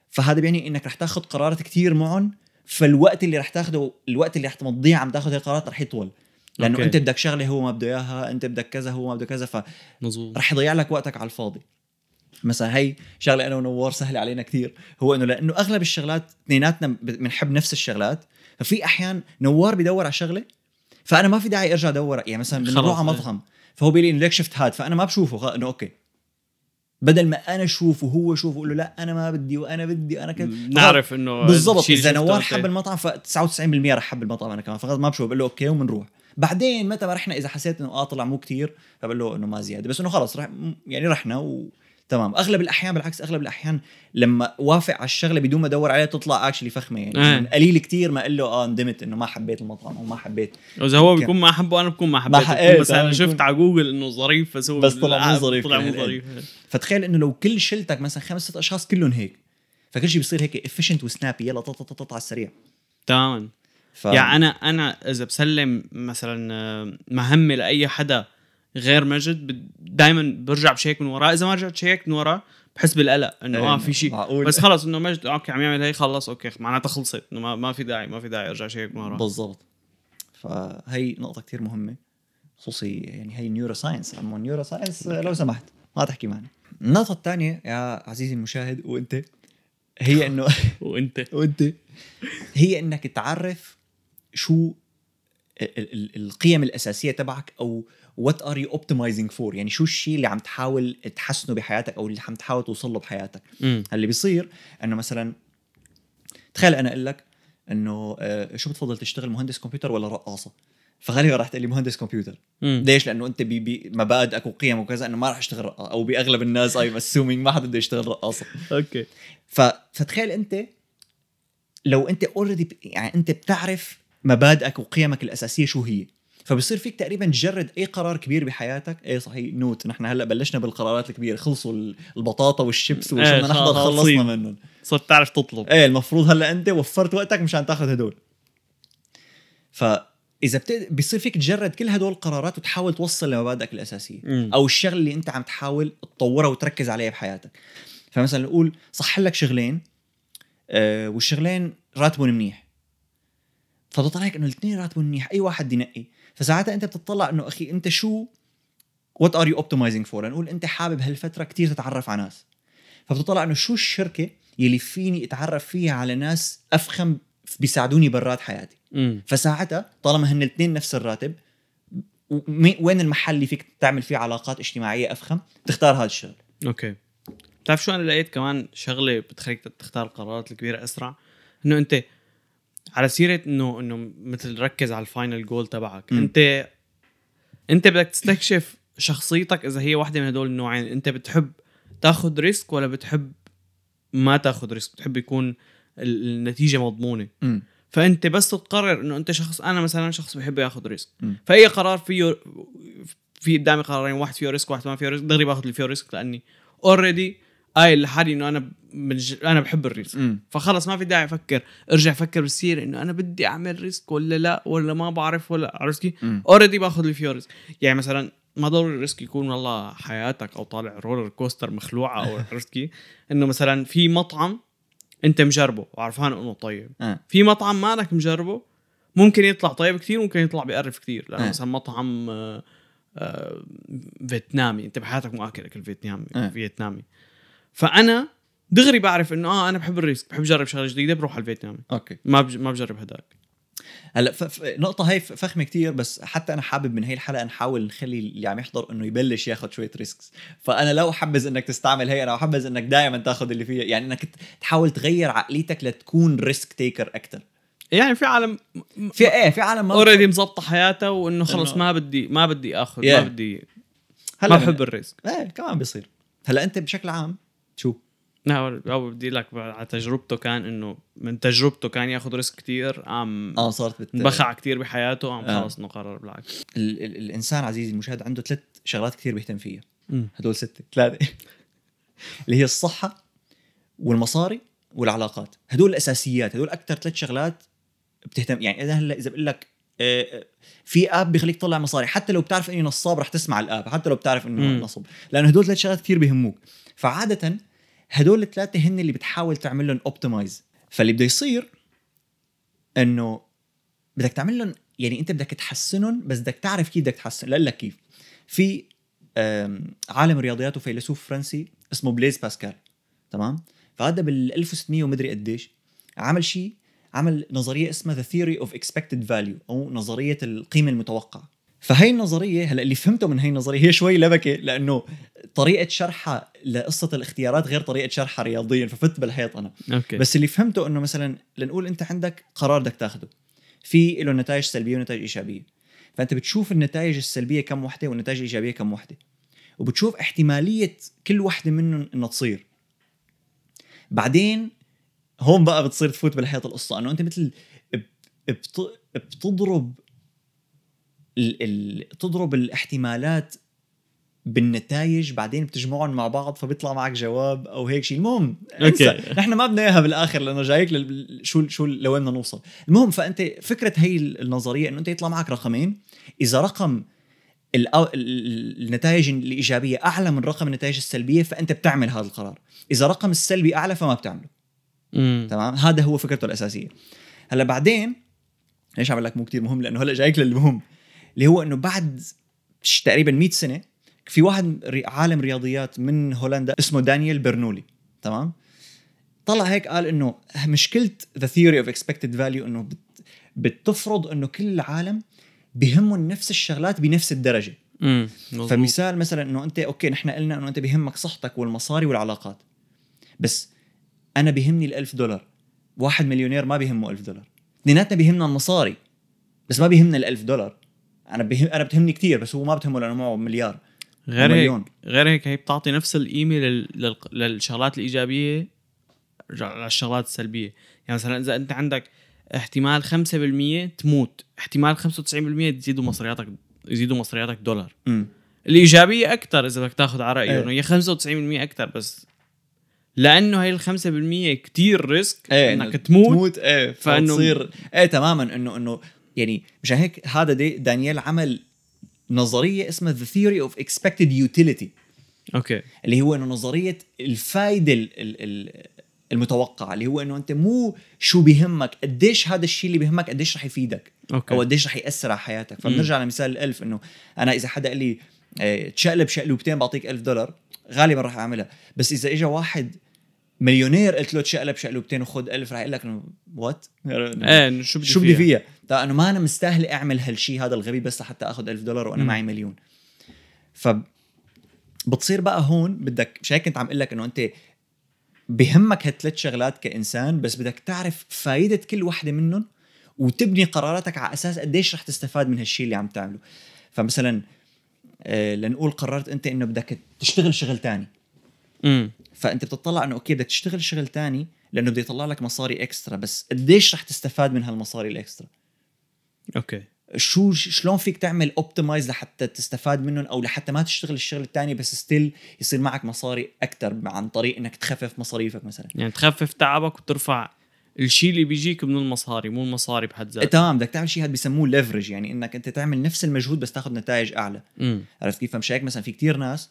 فهذا بيعني إنك رح تاخذ قرارات كتير معهم فالوقت اللي رح تاخده الوقت اللي رح تمضيه عم تاخذ القرارات رح يطول. لأنه أوكي. أنت بدك شغلة هو ما بده إياها أنت بدك كذا هو ما بده كذا مظبوط. فرح يضيع لك وقتك على الفاضي. مثلا هي شغلة أنا ونوار سهلة علينا كثير هو إنه لأنه أغلب الشغلات اثنيناتنا بنحب نفس الشغلات ففي أحيان نوار بدور على شغلة فأنا ما في داعي أرجع أدور يعني مثلا بنروح على إيه. مطعم فهو بيقول لي ليك شفت هاد فأنا ما بشوفه إنه أوكي. بدل ما أنا اشوفه وهو يشوفه أقول له لا أنا ما بدي وأنا بدي أنا كذا. نعرف إنه بالضبط إذا نوار حب المطعم ف 99% رح حب المطعم أنا كمان فقط ما بشوف بقول له أوكي وبنروح بعدين متى ما رحنا إذا حسيت إنه آه طلع مو كتير فبقول له إنه ما زيادة بس إنه خلص رح يعني رحنا و تمام أغلب الأحيان بالعكس أغلب الأحيان لما وافق على الشغلة بدون ما أدور عليها تطلع actually فخمة يعني. من قليل كتير ما أقول له آه ندمت إنه ما حبيت المطعم أو ما حبيت واذا هو. بيكون ما حبه أنا بكون ما حبيته بس أنا تمام، شفت على جوجل إنه ظريف بس هو بس طلع مو ظريف طلع مو كمان. ظريف فتخيل إنه لو كل شلتك مثلا خمس ست أشخاص كلهم هيك فكل شيء بيصير هيك efficient و snappy يلا طط على السريع تماما ف... يعني أنا أنا إذا بسلم مثلا آه، مهمة لأي حدا غير مجد دائما برجع بشيك من وراه إذا ما رجعت شيك من وراه بحس بالقلق إنه آه في شيء. معقول. بس خلص إنه مجد أوكي عم يعمل هي خلص أوكي معناتها خلصت. إنه ما, ما في داعي ما في داعي أرجع شيك من وراه بالضبط. فهي نقطة كتير مهمة خصوصي يعني هي neuroscience أما neuroscience لو سمحت ما تحكي معنا. النقطة الثانية يا عزيزي المشاهد وأنت هي إنه وأنت. وأنت. هي إنك تعرف شو ال- ال- القيم الأساسية تبعك أو what are you optimizing for يعني شو الشيء اللي عم تحاول تحسنه بحياتك أو اللي عم تحاول توصل له بحياتك؟ امم اللي بيصير إنه مثلا تخيل أنا أقول لك إنه آه، شو بتفضل تشتغل مهندس كمبيوتر ولا رقاصة؟ فغالبا راح تقول لي مهندس كمبيوتر. امم ليش؟ لأنه أنت بمبادئك وقيمك وكذا إنه ما راح اشتغل رقاصة أو بأغلب الناس I assuming ما حدا بده يشتغل رقاصة. أوكي. ف... فتخيل أنت لو أنت already يعني أنت بتعرف مبادئك وقيمك الأساسية شو هي. فبصير فيك تقريبا تجرد أي قرار كبير بحياتك. إيه صحيح نوت. نحن هلأ بلشنا بالقرارات الكبيرة خلصوا ال- البطاطا والشيبس إيه، بدنا نحضر. خلصنا منهم. صرت تعرف تطلب. إيه المفروض هلأ أنت وفرت وقتك مشان تاخذ هدول. فاذا بت... بيصير فيك تجرد كل هدول القرارات وتحاول توصل لمبادئك الأساسية مم. أو الشغله اللي أنت عم تحاول تطورها وتركز عليها بحياتك. فمثلا نقول صح لك شغلين آه والشغلين راتبهم منيح. فبتطلع هيك إنه الاثنين راتبهم منيح. أي واحد ينقي. فساعتها انت بتطلع انه أخي انت شو what are you optimizing for نقول انت حابب هالفترة كتير تتعرف على ناس. فبتطلع انه شو الشركة يلي فيني اتعرف فيها على ناس أفخم بيساعدوني برات حياتي. امم فساعتها طالما هن الاثنين نفس الراتب وين المحل اللي فيك تعمل فيه علاقات اجتماعية أفخم؟ تختار هذا الشغل. okay. بتعرف شو أنا لقيت كمان شغلة بتخليك تختار القرارات الكبيرة أسرع؟ إنه أنت على سيرة انه إنه مثل ركز على ال final goal تبعك. مم. انت أنت بدك تستكشف شخصيتك إذا هي واحدة من هدول النوعين. أنت بتحب تاخذ risk ولا بتحب ما تاخذ risk؟ بتحب يكون ال- النتيجة مضمونة. امم فأنت بس تقرر إنه أنت شخص أنا مثلا شخص بحب ياخذ risk. مم. فأي قرار فيه في قدامي قرارين واحد فيه risk واحد ما فيه risk دغري باخذ اللي فيه risk لأني already قايل لحالي إنه أنا بنج... أنا بحب ال risk امم فخلص ما في داعي أفكر أرجع أفكر بالسيره إنه أنا بدي أعمل risk ولا لا ولا ما بعرف ولا عرفت كيف؟ مم. already باخذ risk يعني مثلا ما ضروري ال risk يكون والله حياتك أو طالع roller coaster مخلوعة أو عرفت كيف؟ إنه مثلا في مطعم أنت مجربه وعرفان إنه طيب آه. في مطعم مالك مجربه ممكن يطلع طيب كثير ممكن يطلع بيقرف كثير لأنه آه. مثلا مطعم آه، آه، فيتنامي أنت بحياتك ما اكل اكل فيتنامي آه. فيتنامي فأنا دغري بعرف إنه آه أنا بحب ال risk بحب أجرب شغلة جديدة بروح على الفيتنامي okay ما بج... ما بجرب هداك هلأ ف... ف... نقطة هاي فخمة كتير بس حتى أنا حابب من هي الحلقة نحاول نخلي اللي عم يحضر إنه يبلش ياخذ شوية risks، فأنا بحبذ إنك تستعمل هي أنا بحبذ إنك دائما تاخذ اللي فيها، يعني إنك تحاول تغير عقليتك لتكون risk taker أكثر. يعني في عالم في إيه في عالم already مظبطة حياته وإنه خلص إنه- ما بدي ما بدي آخذ Yeah. ما بدي هلأ ما بحب ال risk إيه كمان بيصير. هلأ أنت بشكل عام شو؟ أو بدي لك على تجربته كان إنه من تجربته كان ياخذ risk كتير قام آه صارت بت... بتخع كتير بحياته قام آه. خلص إنه قرر بالعكس. ال... ال... الإنسان عزيزي المشاهد عنده ثلاث شغلات كثير بيهتم فيها. هدول ستة ثلاثة. اللي هي الصحة والمصاري والعلاقات. هدول الأساسيات هدول أكثر ثلاث شغلات بتهتم. يعني إذا هلأ إذا بقول لك آه، آه، في آب بيخليك تطلع مصاري. حتى لو بتعرف اني نصاب رح تسمع الآب حتى لو بتعرف إنه. نصب. لأنه هدول ثلاث شغلات كثير بيهموك. فعادة هدول الثلاثة هن اللي بتحاول تعمل لهم اوبتمايز فاللي بده يصير إنه بدك تعمل لهم يعني أنت بدك تحسنهم بس بدك تعرف كيف بدك تحسن. لك كيف. في عالم رياضيات وفيلسوف فرنسي اسمه بليز باسكال. تمام؟ فهذا بال 1600 ومدري قديش عمل شيء عمل نظرية اسمها the theory of expected value أو نظرية القيمة المتوقعة. فهي النظرية هلأ اللي فهمته من هي النظرية هي شوي لبكة لأنه طريقة شرحها لقصة الاختيارات غير طريقة شرحها رياضيا ففت بالحيط أنا. okay. بس اللي فهمته إنه مثلا لنقول أنت عندك قرار بدك تاخده في له نتائج سلبية ونتائج إيجابية. فأنت بتشوف النتائج السلبية كم وحدة والنتائج الإيجابية كم وحدة. وبتشوف احتمالية كل وحدة منهم إنها تصير. بعدين هون بقى بتصير تفوت بالحيط القصة إنه أنت مثل بت- بتضرب ال... ال... تضرب الاحتمالات بالنتائج بعدين بتجمعهم مع بعض فبيطلع معك جواب أو هيك شيء المهم. انسى نحن ما بدنا إياها بالآخر لأنه جايك لل... شو شو لوين بدنا نوصل. المهم فأنت فكرة هي النظرية إنه أنت يطلع معك رقمين. إذا رقم النتائج الإيجابية أعلى من رقم النتائج السلبية فأنت بتعمل هذا القرار. إذا رقم السلبي أعلى فما بتعمله. تمام؟ هذا هو فكرته الأساسية. هلأ بعدين ليش عم لك مو كتير مهم؟ لأنه هلأ جايك للمهم. اللي هو إنه بعد تقريبا 100 سنة في واحد عالم رياضيات من هولندا اسمه دانيال برنولي تمام؟ طلع هيك قال إنه مشكلة the theory of expected value إنه بت بتفرض إنه كل العالم بهمهم نفس الشغلات بنفس الدرجة. امم فمثال مثلا إنه أنت okay نحن قلنا إنه أنت بهمك صحتك والمصاري والعلاقات بس أنا بهمني الألف دولار واحد مليونير ما بيهمه ألف دولار. اثنيناتنا بيهمنا المصاري بس ما بيهمنا الألف دولار. أنا بهم أنا بتهمني كثير بس هو ما بتهمه لأنه معه مليار. غير هيك. غير هيك هي بتعطي نفس القيمة لل... لل... للشغلات الإيجابية للشغلات السلبية. يعني مثلا إذا أنت عندك احتمال 5% تموت احتمال 95% تزيدوا مصرياتك يزيدوا مصرياتك دولار. امم الإيجابية أكثر إذا بدك تاخذ على رايه إيه. انه هي 95% أكثر بس لأنه هي ال 5% كثير ريسك إيه إنك تموت. تموت إيه فإنه- فتصير إيه تماما انه إنه يعني مشان هيك هذا دي دانيال عمل نظرية اسمها the theory of expected utility okay. اللي هو إنه نظرية الفائده ال- ال- ال- المتوقعة اللي هو إنه أنت مو شو بيهمك قديش هذا الشيء اللي بيهمك قديش رح يفيدك okay. أو قديش رح يأثر على حياتك. فبنرجع لمثال الألف إنه أنا إذا حدا قال لي آه، تشقلب شقلوبتين بعطيك ألف دولار غالبا رح أعملها. بس إذا اجى واحد مليونير قلت له تشقلب شقلوبتين وخذ ألف. رح يقول لك وات إيه شو بدي شو بدي فيها؟ طيب انه ما أنا مستاهل أعمل هالشيء هذا الغبي بس لحتى آخذ ألف دولار وأنا مم. معي مليون. ف بتصير بقى هون بدك مش هيك كنت عم أقول لك إنه أنت بهمك هالثلاث شغلات كإنسان بس بدك تعرف فائده كل وحدة منهم وتبني قراراتك على أساس قديش رح تستفاد من هالشيء اللي عم تعمله. فمثلا آه لنقول قررت أنت إنه بدك تشتغل شغل تاني. امم فأنت بتطلع إنه okay بدك تشتغل شغل تاني لأنه بده يطلع لك مصاري extra بس قديش رح تستفاد من هالمصاري ال extra okay. شو شلون فيك تعمل optimize لحتى تستفاد منهم أو لحتى ما تشتغل الشغل الثاني بس still يصير معك مصاري أكثر عن طريق إنك تخفف مصاريفك مثلا؟ يعني تخفف تعبك وترفع الشيء اللي بيجيك من المصاري مو المصاري بحد ذاتها تمام بدك تعمل شيء هذا بيسموه leverage يعني إنك أنت تعمل نفس المجهود بس تاخذ نتائج أعلى. عرفت كيف؟ فمش هيك مثلا في كتير ناس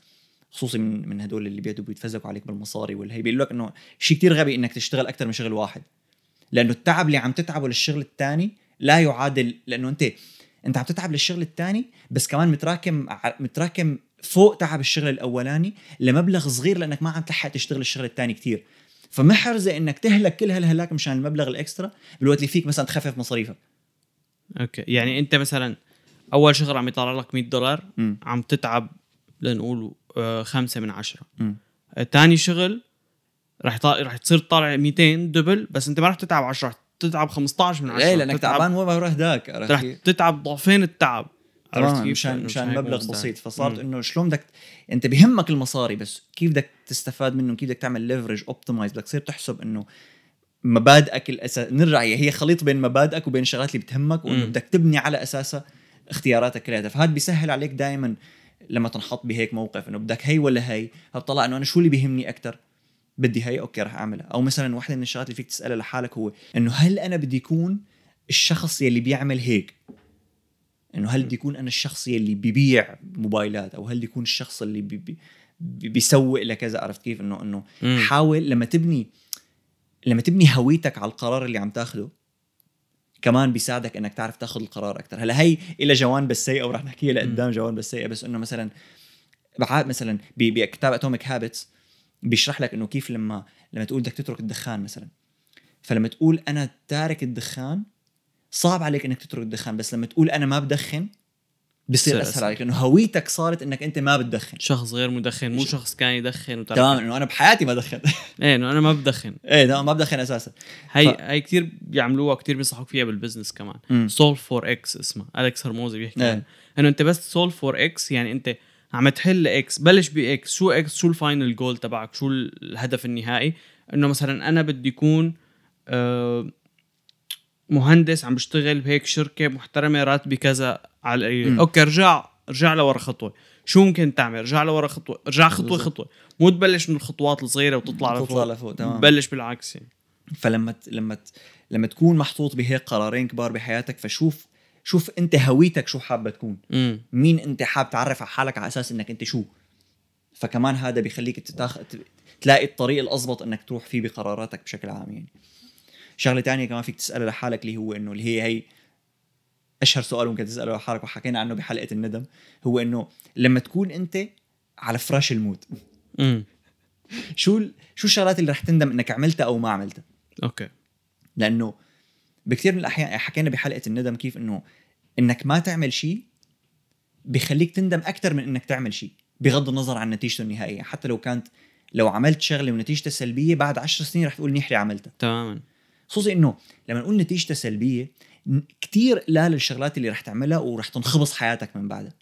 خصوصي من من هدول اللي بيقعدوا بيتفزقوا عليك بالمصاري والهي بيقول لك إنه شيء كتير غبي إنك تشتغل أكثر من شغل واحد. لأنه التعب اللي عم تتعبه للشغل الثاني لا يعادل لأنه أنت أنت عم تتعب للشغل الثاني بس كمان متراكم متراكم فوق تعب الشغل الأولاني لمبلغ صغير لأنك ما عم تلحق تشتغل الشغل الثاني كتير. فمحرزه إنك تهلك كل هالهلاك مشان المبلغ الإكسترا بالوقت اللي فيك مثلا تخفف مصاريفك. okay. يعني أنت مثلا أول شغل عم يطلع لك 100 دولار. عم تتعب لنقول خمسة من عشرة. تاني شغل رح رح تصير طالع 200 double بس انت ما رح تتعب 10 رح تتعب 15 من 10 إيه لأنك تتعب- تعبان وين ورا هداك عرفت رح؟ تتعب ضعفين التعب عرفت كيف؟ مشان مشان مبلغ. بسيط فصارت. إنه شلون بدك أنت بهمك المصاري بس كيف بدك تستفاد منه كيف بدك تعمل leverage optimize بدك تصير تحسب إنه مبادئك الاساس نرجع هي هي خليط بين مبادئك وبين الشغلات اللي بتهمك وإنه. بدك تبني على أساسها اختياراتك كلها فهذا بيسهل عليك دائما لما تنحط بهيك موقف إنه بدك هي ولا هي؟ هتطلع إنه أنا شو اللي بيهمني أكثر بدي هي؟ okay رح أعملها. أو مثلا واحدة من الشغلات اللي فيك تسألها لحالك هو إنه هل أنا بدي يكون الشخص يلي بيعمل هيك؟ إنه هل بدي يكون أنا الشخص يلي ببيع موبايلات؟ أو هل بدي يكون الشخص اللي بي بي بي- بيسوق لكذا؟ عرفت كيف؟ إنه إنه. حاول لما تبني لما تبني هويتك على القرار اللي عم تاخده كمان بيساعدك إنك تعرف تاخذ القرار أكثر هلا هي إلى جوانب السيئة ورح نحكيها لقدام جوانب السيئة بس إنه مثلا مثلا بكتاب Atomic Habits بيشرح لك إنه كيف لما لما تقول بدك تترك الدخان مثلا. فلما تقول أنا تارك الدخان صعب عليك إنك تترك الدخان بس لما تقول أنا ما بدخن بصير بصير أسهل. عليك لأنه هويتك صارت إنك أنت ما بتدخن. شخص غير مدخن مو شخص كان يدخن تمام إنه أنا بحياتي ما دخن. إيه إنه أنا ما بدخن. إيه لا ما بدخن أساسا. هي ف- هي كثير بيعملوها كثير بينصحوك فيها بال business كمان. مم. solve for X اسمها الكس هرموزي بيحكي إيه. إنه أنت بس solve for X يعني أنت عم تحل X بلش ب X شو X شو ال final goal تبعك؟ شو الهدف النهائي؟ إنه مثلا أنا بدي يكون آه، مهندس عم بشتغل بهيك شركة محترمة راتبي كذا على مم. okay ارجع ارجع لورا خطوة. شو ممكن تعمل؟ رجع لورا خطوة. رجع خطوة. خطوة. مو تبلش من الخطوات الصغيرة وتطلع تطلع لفوق لفوق تمام. بلش بالعكس يعني. فلما ت- لما ت- لما تكون محطوط بهيك قرارين كبار بحياتك فشوف شوف أنت هويتك شو حابة تكون. امم مين أنت حابب تعرف على حالك على أساس إنك أنت شو. فكمان هذا بيخليك تتاخ... تلاقي الطريق الأضبط إنك تروح فيه بقراراتك بشكل عام يعني. شغلة تانية كمان فيك تسالها لحالك اللي هو إنه اللي هي هي أشهر سؤال ممكن تسأله لحالك وحكينا عنه بحلقة الندم هو إنه لما تكون أنت على فراش الموت شو ال- شو الشغلات اللي رح تندم إنك عملتها أو ما عملتها؟ أوكي. لأنه بكثير من الأحيان حكينا بحلقة الندم كيف إنه إنك ما تعمل شيء بخليك تندم أكثر من إنك تعمل شيء بغض النظر عن نتيجته النهائية. حتى لو كانت لو عملت شغلة ونتيجتها سلبية بعد عشر سنين رح تقول منيح لي عملتها. تماما. خصوصي إنه لما نقول نتيجتها سلبية كثير قلال الشغلات اللي رح تعملها ورح تنخبص حياتك من بعدها.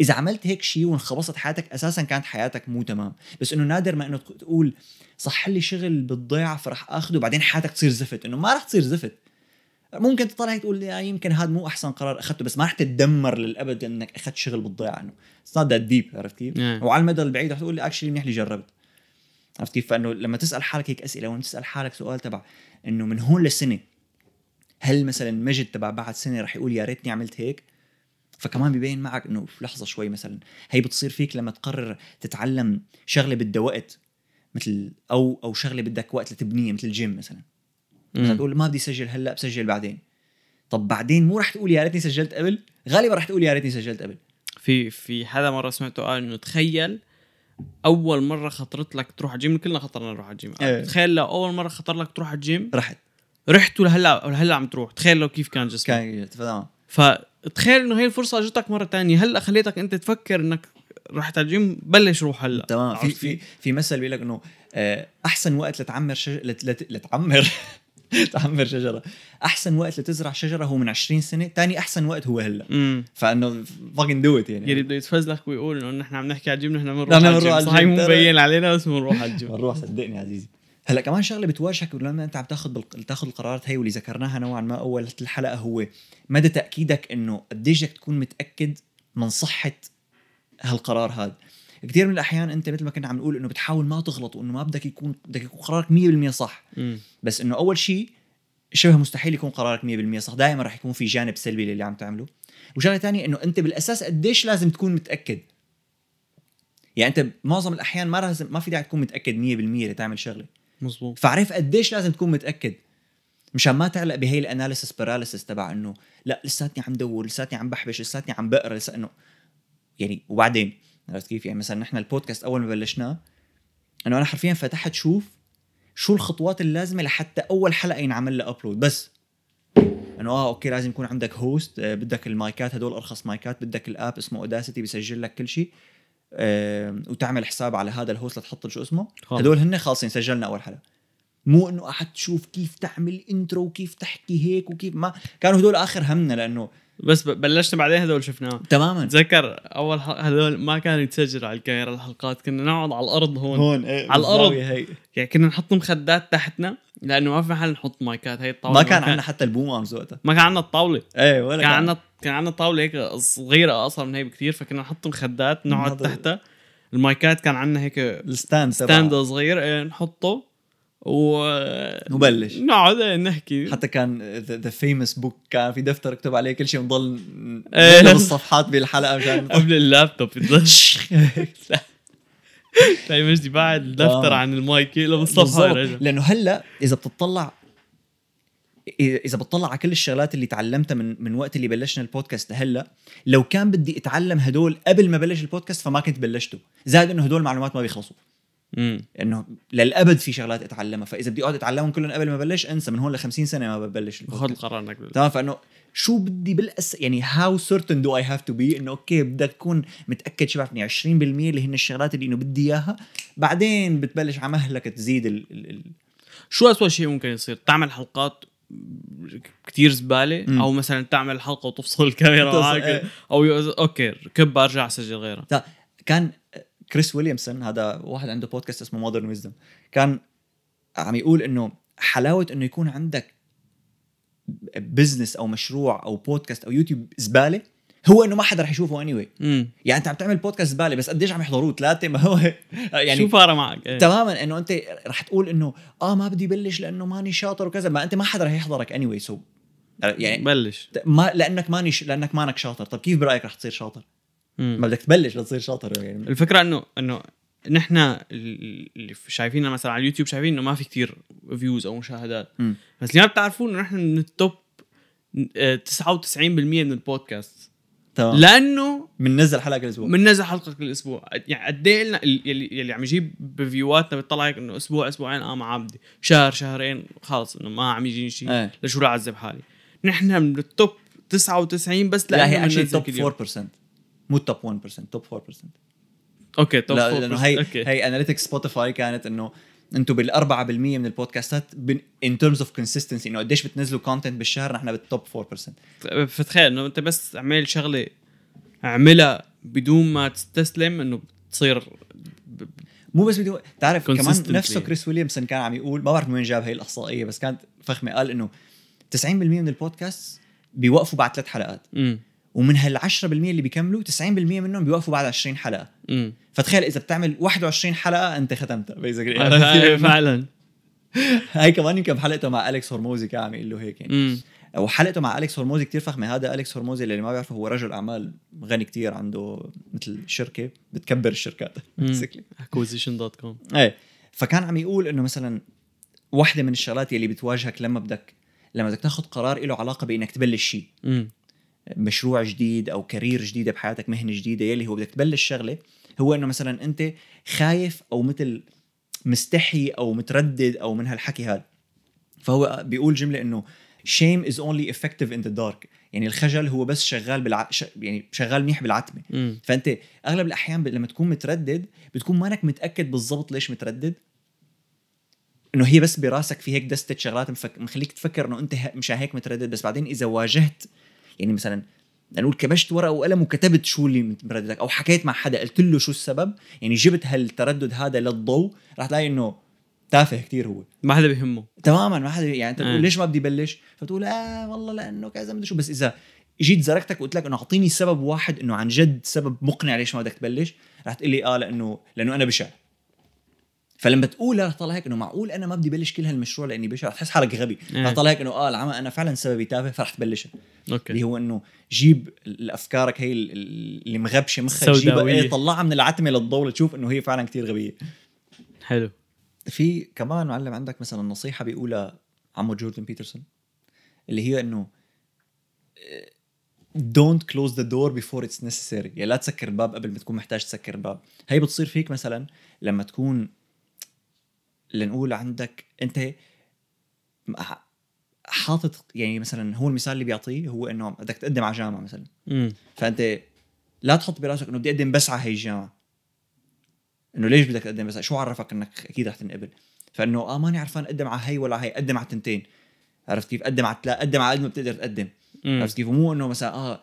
إذا عملت هيك شيء وانخبصت حياتك أساسا كانت حياتك مو تمام. بس إنه نادر ما إنه تقول صح لي شغل بالضيعة فرح اخذه وبعدين حياتك تصير زفت. إنه ما رح تصير زفت. ممكن تطلع هيك تقول يا يمكن هذا مو أحسن قرار أخذته بس ما رح تتدمر للأبد إنك أخذت شغل بالضيعة. إنه it's not that deep عرفت كيف؟ وعلى المدى البعيد رح تقول لي actually منيح لي جربت. عرفت كيف؟ فإنه لما تسأل حالك هيك أسئلة وأنت تسأل حالك سؤال تبع إنه من هون لسنة هل مثلا مجد تبع بعد سنة رح يقول يا ريتني عملت هيك؟ فكمان بيبين معك إنه في لحظة شوي مثلا. هي بتصير فيك لما تقرر تتعلم شغلة بدها وقت مثل أو أو شغلة بدك وقت لتبنيها مثل الجيم مثلا. مثلا. تقول ما بدي اسجل هلأ بسجل بعدين. طب بعدين مو رح تقول يا ريتني سجلت قبل؟ غالبا رح تقول يا ريتني سجلت قبل. في في حدا مرة سمعته قال إنه تخيل أول مرة خطرت لك تروح على الجيم كلنا خطرنا نروح على الجيم. إيه. تخيل لو أول مرة خطر لك تروح على الجيم؟ رحت. رحت ولهلا ولهلا عم تروح تخيل لو كيف كان جسمك. كان تمام. فتخيل إنه هي الفرصة أجتك مرة تانية. هلأ خليتك أنت تفكر إنك رحت على الجيم بلش روح هلأ. تمام. في في؟ في مثل بيقول لك إنه آه، أحسن وقت لتعمر شجر لت... لت... لتعمر. تعمر شجرة. أحسن وقت لتزرع شجرة هو من 20 سنة ثاني أحسن وقت هو هلأ. فإنه fucking do it يعني. يلي بده يتفزلك ويقول إنه نحن عم نحكي على الجيم نحن بنروح على الجيم. صحيح مو. مبين علينا بس بنروح على الجيم. بنروح صدقني عزيزي. هلا كمان شغلة بتواجهك لما انت عم تاخذ بال... تاخذ القرارات هي واللي ذكرناها نوعا ما أول الحلقة هو مدى تأكيدك إنه قديش بدك تكون متأكد من صحة هالقرار هذا. كثير من الأحيان أنت مثل ما كنا عم نقول إنه بتحاول ما تغلط وإنه ما بدك يكون بدك يكون قرارك 100% صح. مم. بس إنه أول شيء شبه مستحيل يكون قرارك 100% صح. دائما رح يكون في جانب سلبي للي عم تعمله. وشغلة ثانية إنه أنت بالأساس قديش لازم تكون متأكد؟ يعني أنت معظم الأحيان ما لازم ما في داعي تكون متأكد 100% لتعمل شغلة. مزبوط فعرف قديش لازم تكون متأكد. مشان ما تعلق بهي ال analysis paralysis تبع إنه لا لساتني عم دور لساتني عم بحبش لساتني عم بقرا لسا إنه يعني وبعدين عرفت كيف؟ يعني مثلا نحن البودكاست أول ما بلشناه إنه أنا حرفيا فتحت شوف شو الخطوات اللازمة لحتى أول حلقة ينعمل لها upload بس. إنه آه okay لازم يكون عندك host آه بدك المايكات هدول أرخص مايكات بدك ال app اسمه Audacity بيسجل لك كل شيء. وتعمل حساب على هذا ال host لتحط شو اسمه. خلص. هدول هن خالصين سجلنا أول حلقه مو إنه قعدت تشوف كيف تعمل intro وكيف تحكي هيك وكيف ما كانوا هدول آخر همنا لأنه بس بلشنا بعدين هدول شفناهم تماما. تذكر أول هذول ما كانوا يتسجلوا على الكاميرا الحلقات كنا نقعد على الأرض هون. هون إيه على. بالزاوية هي. يعني كنا نحط مخدات تحتنا لأنه ما في محل نحط مايكات هي الطاولة ما كان عندنا حتى ال boom arms وقتها. ما كان عندنا الطاولة. إيه ولا كان. عندنا كان عندنا طاولة هيك صغيرة اقصر من هي بكثير فكنا نحط مخدات نقعد تحتها المايكات كان عندنا هيك ال stand stand صغير إيه، نحطه و وبلش. نقعد إيه، نحكي حتى كان the famous book كان في دفتر اكتب عليه كل شيء ونضل إيه. نقلب الصفحات بالحلقة مشان قبل اللابتوب تلاقي مجدي بعد الدفتر آه. عن المايك يقلب الصفحه لأنه هلأ إذا بتطلع إذا بتطلع على كل الشغلات اللي تعلمتها من من وقت اللي بلشنا البودكاست لهلأ لو كان بدي أتعلم هدول قبل ما بلش البودكاست فما كنت بلشته. زائد إنه هدول معلومات ما بيخلصوا. امم إنه للأبد في شغلات أتعلمها. فإذا بدي أقعد أتعلمهم كلهم قبل ما بلش أنسى. من هون ل 50 سنة ما ببلش خذ. القرار انك تمام؟ فإنه شو بدي بالأس يعني how certain do I have to be إنه okay بدك تكون متأكد شو بعرفني. 20% اللي هن الشغلات اللي إنه بدي إياها. بعدين بتبلش على مهلك تزيد ال, ال, ال. شو أسوأ شيء ممكن يصير؟ تعمل حلقات كتير زبالة مم. أو مثلا تعمل حلقة وتفصل الكاميرا إيه. أو okay كب ارجع اسجل غيرها لا كان كريس ويليامسون هذا واحد عنده بودكاست اسمه Modern Wisdom كان عم يقول إنه حلاوة إنه يكون عندك business أو مشروع أو بودكاست أو يوتيوب زبالة هو إنه ما حدا رح يشوفه anyway. يعني أنت عم تعمل بودكاست زباله بس قديش عم يحضروه ثلاثة؟ ما هو يعني شو فارق معك؟ إيه. تماما إنه أنت رح تقول إنه آه ما بدي بلش لأنه ماني شاطر وكذا ما أنت ما حدا رح يحضرك anyway so يعني بلش. ما لأنك ماني ش... لأنك مانك شاطر. طب كيف برأيك رح تصير شاطر؟ مم. ما بدك تبلش لتصير شاطر يعني. الفكرة انه إنه نحن اللي شايفيننا مثلا على اليوتيوب شايفين إنه ما في كتير views أو مشاهدات. مم. بس اللي ما بتعرفوه إنه نحن من ال top آه، 99% من البودكاست تمام. لأنه بننزل حلقة كل أسبوع. بننزل حلقة كل أسبوع. يعني قد إيه لنا يلي, يلي عم يجيب بفيواتنا بيطلع هيك إنه أسبوع أسبوعين آه ما عم بدي. شهر شهرين خلص إنه ما عم يجيني شيء. إيه. لشو رح أعذب حالي؟ نحن من ال top 99 بس لا هي actually top كل يوم. 4% مو top 1% top 4% okay top لا 4% لأنه هي okay. هي analytics Spotify كانت إنه أنتم بال 4% من البودكاستات in terms of consistency إنه قديش بتنزلوا content بالشهر نحن بال top 4% فتخيل إنه أنت بس اعمل شغلة اعملها بدون ما تستسلم إنه بتصير ب- مو بس بدي تعرف كمان. نفسه كريس ويليامسون كان عم يقول ما بعرف من وين جاب هي الأحصائية بس كانت فخمة قال إنه 90% من البودكاست بيوقفوا بعد ثلاث حلقات. امم ومن هال 10% اللي بيكملوا 90% منهم بيوقفوا بعد 20 حلقة. امم فتخيل إذا بتعمل 21 حلقة أنت ختمتها basically. آه، فعلا. هاي كمان يمكن بحلقته مع أليكس هرموزي كان عم يقول له هيك يعني. وحلقته مع أليكس هرموزي كتير فخمة. هذا أليكس هرموزي اللي ما بيعرفه هو رجل أعمال غني كتير عنده مثل شركة بتكبر الشركات basically. Acquisition.com إيه. فكان عم يقول إنه مثلا واحدة من الشغلات يلي بتواجهك لما بدك لما بدك تاخذ قرار له علاقة بإنك تبلش شيء. مشروع جديد أو career جديدة بحياتك مهنة جديدة يلي هو بدك تبلش شغلة هو إنه مثلا أنت خايف أو مثل مستحي أو متردد أو من هالحكي هذا. فهو بيقول جملة إنه shame is only effective in the dark. يعني الخجل هو بس شغال بالع... ش... يعني شغال منيح بالعتمة. امم فأنت أغلب الأحيان ب- لما تكون متردد بتكون مانك متأكد بالضبط ليش متردد. إنه هي بس براسك في هيك دستة شغلات مفك... مخليك تفكر إنه أنت ه... مشان هيك متردد بس بعدين إذا واجهت يعني مثلا نقول كبشت ورقة وقلم وكتبت شو اللي مترددك أو حكيت مع حدا قلت له شو السبب؟ يعني جبت هالتردد هذا للضوء رح تلاقي إنه تافه كتير هو. ما حدا بيهمه. تماما ما حدا يعني أنت آه. تقول ليش ما بدي بلش فتقول آه والله لأنه كذا مدري شو. بس إذا جيت زرقتك وقلت لك إنه أعطيني سبب واحد إنه عن جد سبب مقنع ليش ما بدك تبلش رح تقول لي آه لأنه لأنه أنا بشع. فلما تقولها رح طلع هيك انه معقول أنا ما بدي بلش كل هالمشروع لأني بشع تحس حالك غبي. إيه. رح طلع هيك انه آه العمى أنا فعلا سببي تافه فرح تبلشها. اللي أوكي هو إنه جيب الأفكارك هي ال- ال- اللي مغبشة مخك جيبها. إيه طلعها من العتمة للضوء لتشوف إنه هي فعلا كتير غبية. حلو. في كمان معلم عندك مثلا نصيحة بيقولها عمو جوردن بيترسون اللي هي إنه don't close the door before it's necessary. يعني لا تسكر الباب قبل ما تكون محتاج تسكر الباب. هي بتصير فيك مثلا لما تكون لنقول عندك أنت حاطط يعني مثلا هو المثال اللي بيعطيه هو إنه بدك تقدم على جامعة مثلا. امم فأنت لا تحط براسك إنه بدي أقدم بس على هي الجامعة. إنه ليش بدك تقدم بس؟ شو عرفك إنك أكيد رح تنقبل؟ فإنه آه ماني عرفان أقدم على هي ولا هي قدم على التنتين. عرفت كيف؟ قدم على قدم على قد ما بتقدر تقدم. عرفت كيف؟ ومو إنه مثلا آه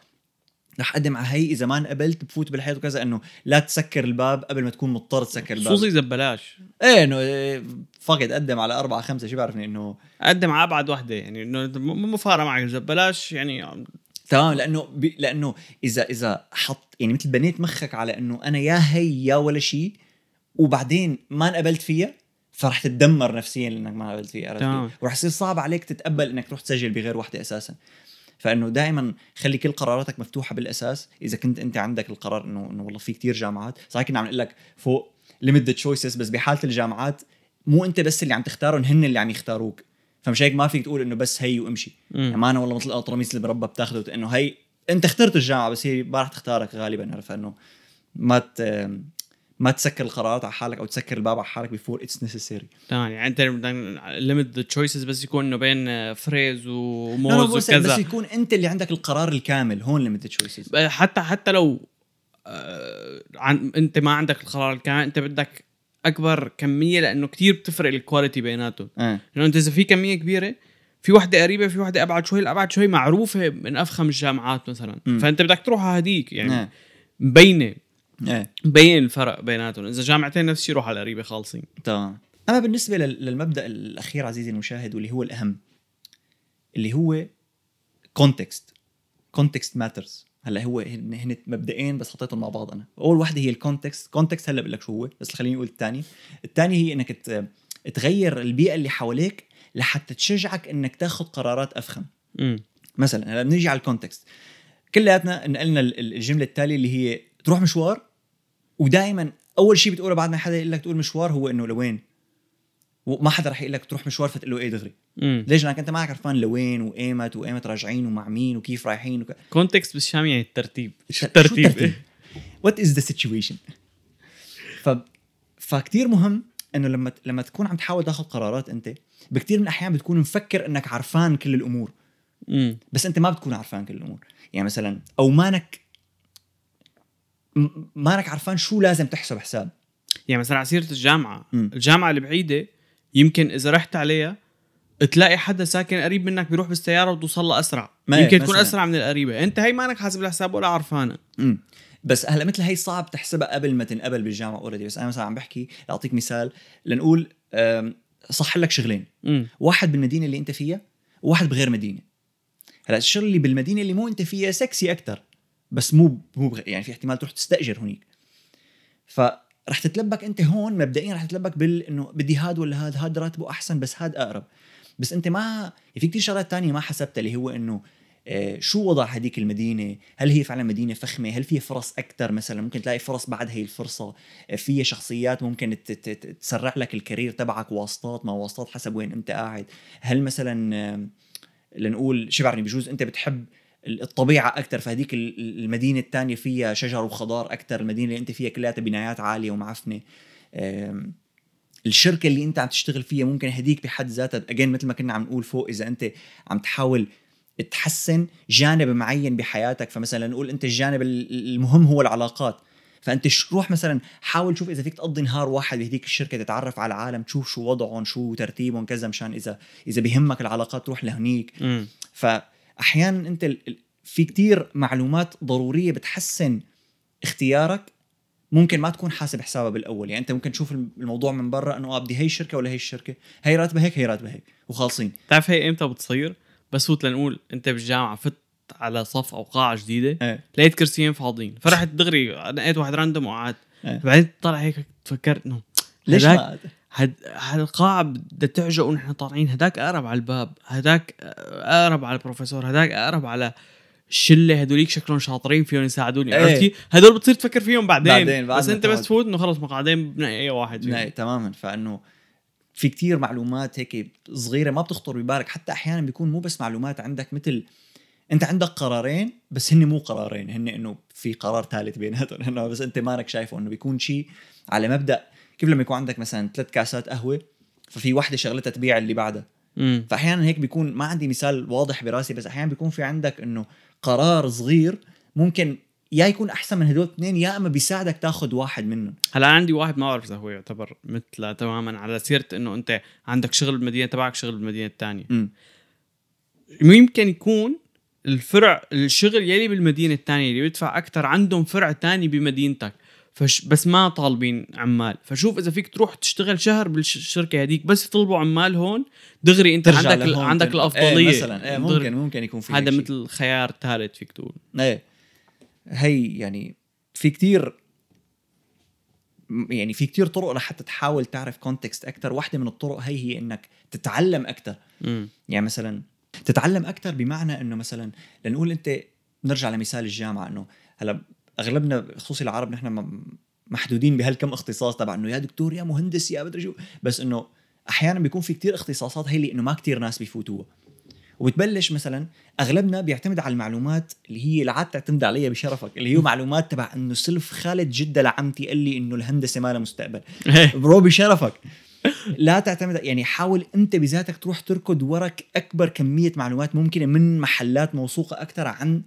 رح أقدم على هي إذا ما انقبلت بفوت بالحيط وكذا إنه لا تسكر الباب قبل ما تكون مضطر تسكر الباب. خصوصي إذا ببلاش. إيه إنه إيه، فقط قدم على أربعة خمسة شو بعرفني إنه قدم على أبعد وحدة يعني إنه م- مو فارقه معك إذا ببلاش يعني تمام لأنه بي لأنه إذا إذا حط يعني مثل بنيت مخك على إنه أنا يا هي يا ولا شيء وبعدين ما انقبلت فيها فرح تتدمر نفسيا لانك ما قبلت فيها عرفت؟ ورح يصير صعب عليك تتقبل إنك تروح تسجل بغير وحدة أساسا. فإنه دائما خلي كل قراراتك مفتوحة بالأساس. إذا كنت أنت عندك القرار إنه إنه والله في كتير جامعات صحيح كنا عم نقول لك فوق limit choices بس بحالة الجامعات مو أنت بس اللي عم تختارهم هن اللي عم يختاروك. فمش هيك ما فيك تقول إنه بس هي وامشي. يعني ما أنا والله مثل الأطرميس اللي بربى بتاخده إنه هي أنت اخترت الجامعة بس هي ما راح تختارك غالبا. عرفت؟ انه ما ت... ما تسكر القرارات على حالك أو تسكر الباب على حالك before it's necessary تمام يعني أنت limit the choices بس يكون إنه بين فريز وموز بس, بس وكذا. يكون أنت اللي عندك القرار الكامل هون limited choices حتى حتى لو آه، عن أنت ما عندك القرار الكامل أنت بدك أكبر كمية لأنه كتير بتفرق الكواليتي بيناتهم. آه. لأنه أنت إذا في كمية كبيرة في وحدة قريبة في وحدة أبعد شوي الأبعد شوي معروفة من أفخم الجامعات مثلا. مم. فأنت بدك تروح على هديك يعني آه. مبينه مبين الفرق بيناتهم. إذا جامعتين نفس الشيء روح على القريبه خالصين. تمام. أما بالنسبة لل- للمبدأ الأخير عزيزي المشاهد واللي هو الأهم اللي هو context context matters هلأ هو هن مبدئين بس حطيتهم مع بعض أنا. أول وحده هي ال context context هلأ بقول لك شو هو بس خليني أقول الثاني الثاني هي إنك تغير البيئة اللي حواليك لحتى تشجعك إنك تاخذ قرارات أفخم. امم مثلا هلأ بنيجي على ال context كلياتنا نقلنا ال- ال- الجملة التالية اللي هي تروح مشوار ودائما أول شيء بتقوله بعد ما حدا يقول لك تقول مشوار هو إنه لوين؟ وما حدا رح يقول لك تروح مشوار فتقول له إيه دغري. امم ليش؟ لأنك أنت ما عرفان لوين وايمت وايمت راجعين ومع مين وكيف رايحين وك... context بالشام يعني الترتيب. شو الترتيب؟ what is the situation ف فكتير مهم إنه لما لما تكون عم تحاول تاخذ قرارات أنت بكثير من الأحيان بتكون مفكر إنك عرفان كل الأمور. امم بس أنت ما بتكون عرفان كل الأمور. يعني مثلا أو مانك مانك عرفان شو لازم تحسب حساب. يعني مثلا على سيرة الجامعة. مم. الجامعة البعيدة يمكن إذا رحت عليها تلاقي حدا ساكن قريب منك بيروح بالسيارة وتوصل له أسرع. ما- يمكن تكون. أسرع من القريبة. أنت هي مانك حاسب الحساب ولا عرفانة. امم بس هلا مثل هي صعب تحسبها قبل ما تنقبل بالجامعة already بس أنا مثلا عم بحكي لأعطيك مثال. لنقول صح لك شغلين. امم واحد بالمدينة اللي أنت فيها وواحد بغير مدينة. هلا الشغل اللي بالمدينة اللي مو أنت فيها سكسي أكثر بس مو مو. يعني في احتمال تروح تستأجر هنيك فرح تتلبك أنت هون مبدئيا رح تتلبك بال إنه بدي هاد ولا هاد هاد راتبه أحسن بس هاد أقرب بس أنت ما يعني في كتير شغلات تانية ما حسبتها اللي هو إنه آه، شو وضع هذيك المدينة؟ هل هي فعلا مدينة فخمة؟ هل فيها فرص أكثر مثلا؟ ممكن تلاقي فرص بعد هي الفرصة، آه، فيها شخصيات ممكن تسرع لك الكارير تبعك واسطات ما واسطات حسب وين أنت قاعد، هل مثلا لنقول شو بعرفني بجوز أنت بتحب ال- الطبيعة أكثر فهديك ال- ال- المدينة الثانية فيها شجر وخضار أكثر، المدينة اللي أنت فيها كلها بنايات عالية ومعفنة. آم، الشركة اللي أنت عم تشتغل فيها ممكن هديك بحد ذاتها اجين مثل ما كنا عم نقول فوق إذا أنت عم تحاول تحسن جانب معين بحياتك. فمثلا نقول أنت الجانب ال- المهم هو العلاقات. فأنت روح مثلا حاول شوف إذا فيك تقضي نهار واحد بهديك الشركة تتعرف على العالم تشوف شو وضعهم شو ترتيبهم كذا مشان اذا إذا بهمك العلاقات تروح لهنيك. امم فاحيانا أنت في كتير معلومات ضرورية بتحسن اختيارك ممكن ما تكون حاسب حسابها بالأول. يعني أنت ممكن تشوف الموضوع من برا إنه آه بدي هي الشركة ولا هي الشركة. هي راتبها هيك هي راتبها هيك وخالصين. بتعرف هي إمتى بتصير؟ بس فوت لنقول أنت بالجامعة فت على صف أو قاعة جديدة إيه. لقيت كرسيين فاضيين فرحت دغري نقيت واحد random وقعدت إيه. بعدين طلع هيك تفكرت إنه ليش ما هد هالقاعة بدها تعجق ونحن طالعين هداك أقرب على الباب هداك أقرب على البروفيسور هداك أقرب على الشلة هدوليك شكلهم شاطرين فيهم يساعدوني إيه. عرفت كيف؟ هدول بتصير تفكر فيهم بعدين, بعدين، بعد بس أنت بس. تفوت إنه خلص مقعدين بنقي أي واحد فيهم تماما فإنه في كتير معلومات هيك صغيرة ما بتخطر ببالك حتى أحيانا بيكون مو بس معلومات عندك مثل أنت عندك قرارين بس هن مو قرارين هن إنه في قرار ثالث بيناتهم بس أنت مانك شايفه إنه بيكون شيء على مبدأ كيف لما يكون عندك مثلا ثلاث كاسات قهوة ففي وحدة شغلتها تبيع اللي بعدها. فاحيانا هيك بيكون ما عندي مثال واضح براسي بس أحيانا بيكون في عندك إنه قرار صغير ممكن يا يكون أحسن من هدول الاثنين يا إما بيساعدك تاخذ واحد منهم. هلا عندي واحد ما بعرف إذا هو يعتبر مثله تماما على سيرة إنه أنت عندك شغل بالمدينة تبعك شغل بالمدينة الثانية يمكن يكون الفرع الشغل يلي بالمدينة الثانية اللي بيدفع أكثر عندهم فرع تاني بمدينتك. فش بس ما طالبين عمال. فشوف إذا فيك تروح تشتغل شهر بالشركة هذيك بس يطلبوا عمال هون. دغري أنت ترجع عندك عندك الأفضلية. إيه مثلا إيه دغري. ممكن ممكن يكون في هذا. مثل خيار ثالث فيك تقول. إيه. هي يعني في كتير يعني في كتير طرق لحتى تحاول تعرف كونتكست أكثر واحدة من الطرق هي هي إنك تتعلم أكثر يعني مثلا تتعلم أكثر بمعنى إنه مثلا لنقول أنت نرجع لمثال الجامعة إنه هلأ أغلبنا خصوصي العرب نحن محدودين بهالكم اختصاص تبع إنه يا دكتور يا مهندس يا بدري شو. بس إنه أحيانا بيكون في كتير اختصاصات هي اللي إنه ما كتير ناس بيفوتوها. وبتبلش مثلا أغلبنا بيعتمد على المعلومات اللي هي العاد تعتمد عليها بشرفك اللي هي معلومات تبع إنه سلف خالد جده لعمتي قال لي إنه الهندسة ما لها مستقبل. برو بشرفك. لا تعتمد يعني حاول أنت بذاتك تروح تركض ورك أكبر كمية معلومات ممكنة من محلات موثوقة أكثر عن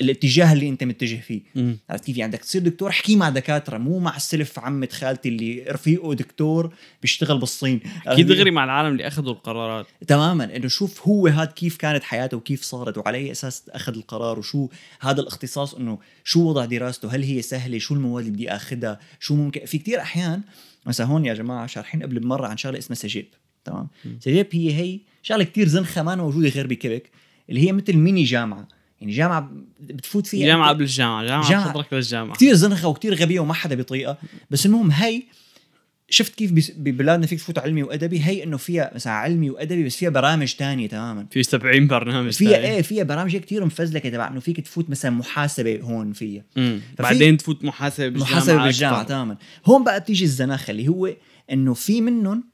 الاتجاه اللي انت متجه فيه. عرفت كيف؟ يعني بدك تصير دكتور احكي مع دكاترة مو مع السلف عمة خالتي اللي رفيقه دكتور بيشتغل بالصين. أكيد دغري مع العالم اللي أخذوا القرارات. تماما. إنه شوف هو هاد كيف كانت حياته وكيف صارت وعلى أي أساس أخذ القرار وشو هذا الاختصاص إنه شو وضع دراسته هل هي سهلة شو المواد اللي بدي آخذها شو ممكن؟ في كتير أحيان مثلا هون يا جماعة شارحين قبل بمرة عن شغلة اسمها سجيب. تمام؟ سجيب هي هي شغلة كتير زنخة ما موجودة غير بكيبك اللي هي مثل ميني جامعة. يعني جامعة بتفوت فيها. جامعة قبل الجامعة جامعة جامعة. بتحضرك للجامعة. كثير زنخة وكثير غبية وما حدا بيطيقها. بس المهم هي شفت كيف ببلادنا فيك تفوت علمي وأدبي؟ هي إنه فيها مثلا علمي وأدبي بس فيها برامج تانية تماما. في 70 برنامج فيها. إيه فيها برامج كثير مفزلكة تبع إنه فيك تفوت مثلا محاسبة هون فيها. بعدين تفوت محاسبة بالجامعة محاسبة بالجامعة. تماما. هون بقى بتيجي الزناخة اللي هو إنه في منهم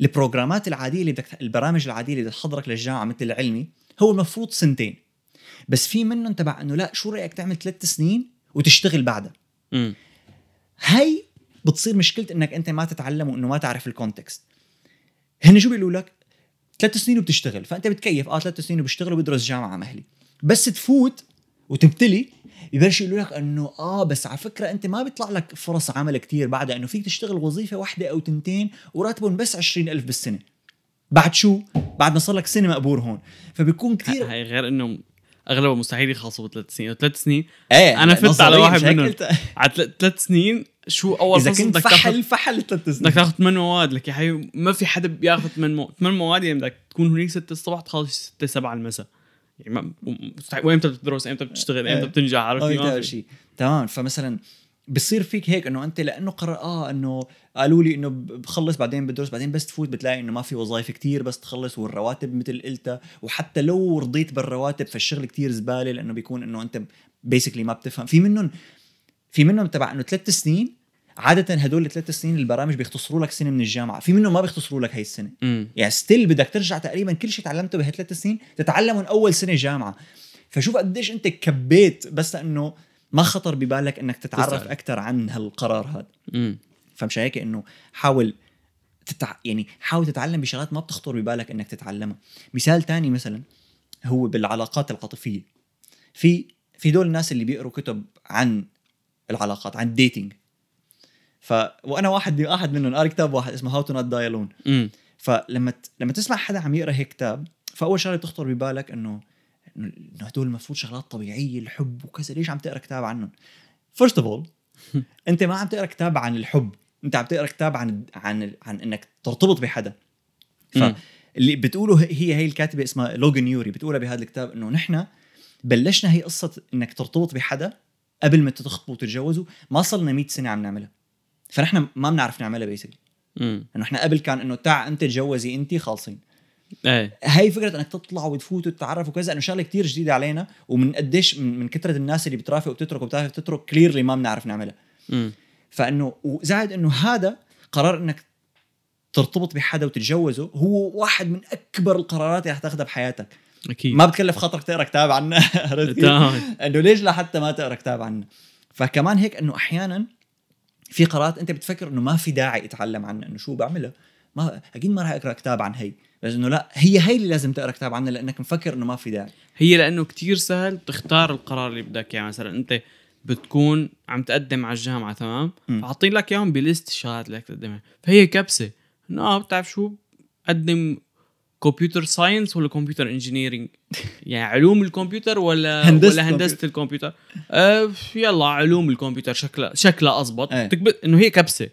البروجرامات العادية اللي بدك البرامج العادية اللي بدك تحضرك للجامعة مثل العلمي هو المفروض سنتين. بس في منهم تبع إنه لا شو رأيك تعمل ثلاث سنين وتشتغل بعدها؟ مم. هي بتصير مشكلة إنك أنت ما تتعلم وإنه ما تعرف ال context هن شو بيقولوا لك؟ ثلاث سنين وبتشتغل فأنت بتكيف آه ثلاث سنين وبشتغل وبدرس جامعة مهني بس تفوت وتبتلي يبلش يقولوا لك إنه آه بس على فكرة أنت ما بيطلع لك فرص عمل كتير بعدها إنه فيك تشتغل وظيفة واحدة أو تنتين وراتبهم بس 20000 بالسنة. بعد شو؟ بعد ما صار لك سنة مقبور هون. فبيكون كتير هاي غير إنه اغلبها مستحيل يخلصوا بثلاث سنين ثلاث سنين. إيه أنا فت على نظرياً واحد منهم. على ثلاث سنين شو أول إذا كنت بدك فحل فحل ثلاث بدك سنين تاخذ ثمان مواد لك يا حبيبي ما في حدا بياخذ ثمان مواد ثمان مواد يعني بدك تكون هنيك 6 الصبح تخلص 6 7 المساء. يعني ما مستحيل. وإمتى بتدرس؟ إمتى بتشتغل؟ إمتى إيه. بتنجح؟ عرفت. شيء تمام. فمثلا بصير فيك هيك إنه أنت لأنه قرر آه إنه قالوا لي إنه بخلص بعدين بدرس بعدين بس تفوت بتلاقي إنه ما في وظائف كتير بس تخلص والرواتب مثل قلتها. وحتى لو رضيت بالرواتب فالشغل كتير زبالة لأنه بيكون إنه أنت بيسكلي ما بتفهم. في منهم في منهم تبع إنه ثلاث سنين عادة هدول الثلاث سنين البرامج بيختصروا لك سنة من الجامعة، في منهم ما بيختصروا لك هي السنة، امم يعني ستيل بدك ترجع تقريبا كل شيء تعلمته بهالثلاث سنين تتعلمه من أول سنة جامعة. فشوف قديش أنت كبيت بس لأنه ما خطر ببالك إنك تتعرف تسأل. أكثر عن هالقرار هذا. فمش هيك إنه حاول تتع... يعني حاول تتعلم بشغلات ما بتخطر ببالك إنك تتعلمها. مثال تاني مثلا هو بالعلاقات العاطفيه في في دول الناس اللي بيقروا كتب عن العلاقات عن ال dating ف وأنا واحد واحد منهم قاري كتاب واحد اسمه How to Not Die Alone فلما ت... لما تسمع حدا عم يقرأ هيك كتاب فأول شغلة بتخطر ببالك إنه إنه هدول المفروض شغلات طبيعية الحب وكذا. ليش عم تقرأ كتاب عنهم؟ first of all أنت ما عم تقرأ كتاب عن الحب. أنت عم تقرأ كتاب عن عن عن إنك ترتبط بحدا. فاللي بتقوله هي هي الكاتبة اسمها لوجن يوري بتقولها بهذا الكتاب إنه نحن بلشنا هي قصة إنك ترتبط بحدا قبل ما تخطبوا وتتجوزوا. ما صلنا 100 سنة عم نعملها. فنحن ما بنعرف نعملها basically إنه إحنا قبل كان إنه تع أنت تجوزي انت خالصين. إيه. هاي فكرة إنك تطلع وتفوت وتتعرف وكذا إنه شغلة كتير جديدة علينا ومن قديش من, من كثره الناس اللي بترافق وبتترك وبتعرف تترك كليرلي ما بنعرف نعملها. فانه وزائد إنه هذا قرار إنك ترتبط بحدا وتتجوزه هو واحد من أكبر القرارات اللي رح تاخذها بحياتك. أكيد. ما بتكلف خاطرك تقرأ كتاب عنه إنه ليش لحتى ما تقرأ كتاب عنه؟ فكمان هيك إنه أحيانا في قرارات أنت بتفكر إنه ما في داعي أتعلم عنها إنه شو بعملها؟ ما أكيد ما راح أقرأ كتاب عن هي. بس إنه لا هي هي اللي لازم تقرأ كتاب عنها لأنك مفكر إنه ما في داعي. هي لأنه كتير سهل تختار القرار اللي بدك إياه. مثلا أنت بتكون عم تقدم على الجامعة تمام. فحاطين لك إياهم ب list الشغلات اللي بدك تقدمها. فهي كبسة. انه آه بتعرف شو؟ قدم computer science ولا computer engineering؟ يعني علوم الكمبيوتر ولا هندسة ولا هندسة الكمبيوتر؟ آه يلا علوم الكمبيوتر. شكلها شكلها اضبط إيه. كبيت إنه هي كبسة.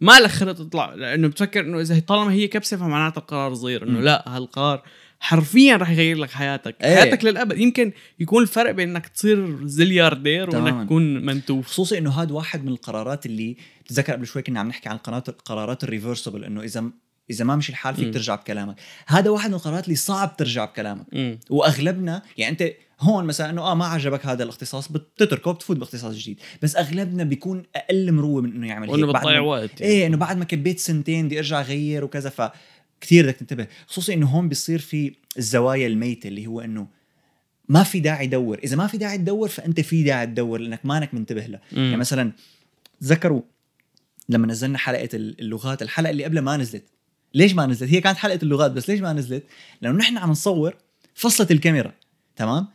ما لك خلق تطلع لأنه بتفكر إنه إذا طالما هي كبسة فمعناتها القرار صغير إنه. لا هالقرار حرفيا رح يغير لك حياتك إيه. حياتك للأبد يمكن يكون الفرق بين إنك تصير زلياردير وإنك. تكون منتوف خصوصي إنه هذا واحد من القرارات اللي بتذكر قبل شوي كنا عم نحكي عن القرارات القرارات الريفرسبل إنه إذا إذا ما مشي الحال فيك مم. ترجع بكلامك هذا واحد من القرارات اللي صعب ترجع بكلامك مم. وأغلبنا يعني أنت هون مثلا إنه آه ما عجبك هذا الاختصاص بتتركه بتفوت باختصاص جديد بس أغلبنا بيكون أقل مروة من إنه يعمل هيك بتضيع ما- وقت يعني. إيه إنه بعد ما كبيت سنتين بدي أرجع أغير وكذا فكتير بدك تنتبه خصوصي إنه هون بيصير في الزوايا الميتة اللي هو إنه ما في داعي دور إذا ما في داعي تدور فأنت في داعي تدور لأنك مانك منتبه مم. يعني مثلا تذكروا لما نزلنا حلقة اللغات الحلقة اللي قبلها ما نزلت ليش ما نزلت؟ هي كانت حلقة اللغات بس ليش ما نزلت؟ لأنه نحن عم نصور فصلت الكاميرا تمام؟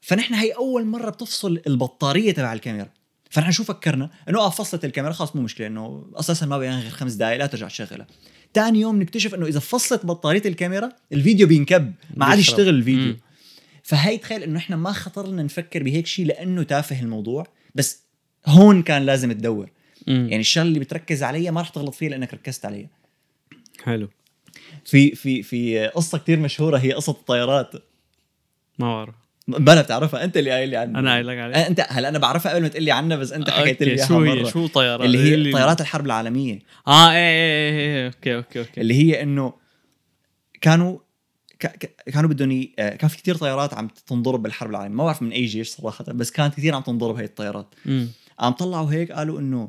فنحن هي أول مرة بتفصل البطارية تبع الكاميرا. فنحن شو فكرنا؟ إنه آه فصلت الكاميرا خلاص مو مشكلة إنه أساسا ما بيان غير خمس دقائق لا ترجع تشغلها. ثاني يوم نكتشف إنه إذا فصلت بطارية الكاميرا الفيديو بينكب ما عاد. يشتغل الفيديو. مم. فهي تخيل إنه إحنا ما خطر لنا نفكر بهيك شيء لأنه تافه الموضوع بس هون كان لازم تدور. مم. يعني الشغلة اللي بتركز عليها ما رح تغلط فيها لأنك ركزت عليها. حلو. في في في قصة كتير مشهورة هي قصة الطيارات. ما بعرف. بلا بتعرفها؟ أنت اللي قايل لي عنها. أنا قايل لك عليه آه، أنت هلا أنا بعرفها قبل ما تقول لي عنها بس أنت حكيت لي إياها شو هي؟ مرة. شو طيارات اللي هي اللي- طيارات الحرب العالمية. آه إيه إيه إيه إيه okay okay okay. اللي هي إنه كانوا كانوا بدهم ي- آه، كان في كتير طيارات عم تنضرب بالحرب العالمية. ما بعرف من أي جيش صراحة بس كانت كثير عم تنضرب هي الطيارات. مم. قام طلعوا هيك قالوا إنه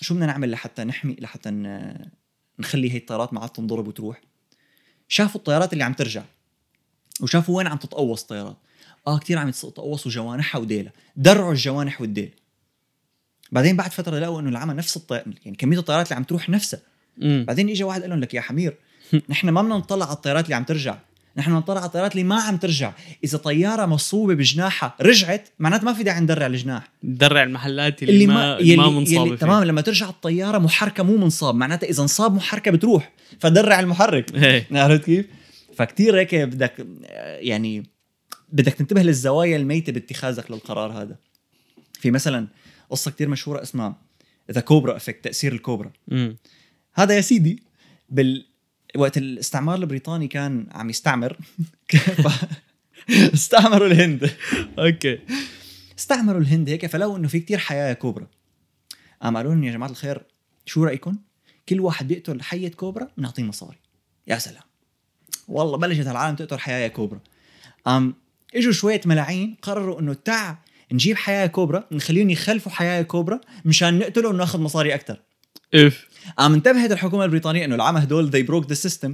شو بدنا نعمل لحتى نحمي لحتى نخلي هي الطيارات ما عاد تنضرب وتروح. شافوا الطيارات اللي عم ترجع وشافوا وين عم تتقوص الطيارات آه كثير عم يتقوصوا جوانحها وديلها. درعوا الجوانح والديل. بعدين بعد فترة لقوا إنه العمى نفس الطيارات يعني كمية الطيارات اللي عم تروح نفسها. مم. بعدين اجى واحد قال لهم لك يا حمير نحن ما بدنا نطلع على الطيارات اللي عم ترجع. نحن نطلع على الطيارات اللي ما عم ترجع. إذا طيارة مصوبة بجناحها رجعت معناته ما في داعي ندرع الجناح. درع المحلات اللي, اللي ما, ما ما يلي, يلي فيه. تمام لما ترجع الطيارة محركة مو منصاب. معناتها إذا انصاب محركة بتروح. فدرع المحرك. إيه. عرفت كيف؟ فكتير هيك بدك يعني بدك تنتبه للزوايا الميتة باتخاذك للقرار هذا. في مثلا قصة كتير مشهورة اسمها the cobra effect تأثير الكوبرا. مم. هذا يا سيدي بال وقت الاستعمار البريطاني كان عم يستعمر. استعمروا الهند. okay. استعمروا الهند هيك فلقوا إنه في كتير حياة كوبرا. قام قالوا لهم يا جماعة الخير شو رايكم كل واحد بيقتل حية كوبرا بنعطيه مصاري. يا سلام. والله بلشت العالم تقتل حياة كوبرا. قام إجوا شوية ملاعين قرروا إنه تع نجيب حياة كوبرا نخليهم يخلفوا حياة كوبرا مشان نقتله وناخذ مصاري أكثر إف. قام انتبهت الحكومة البريطانية إنه العمى هدول they broke the system.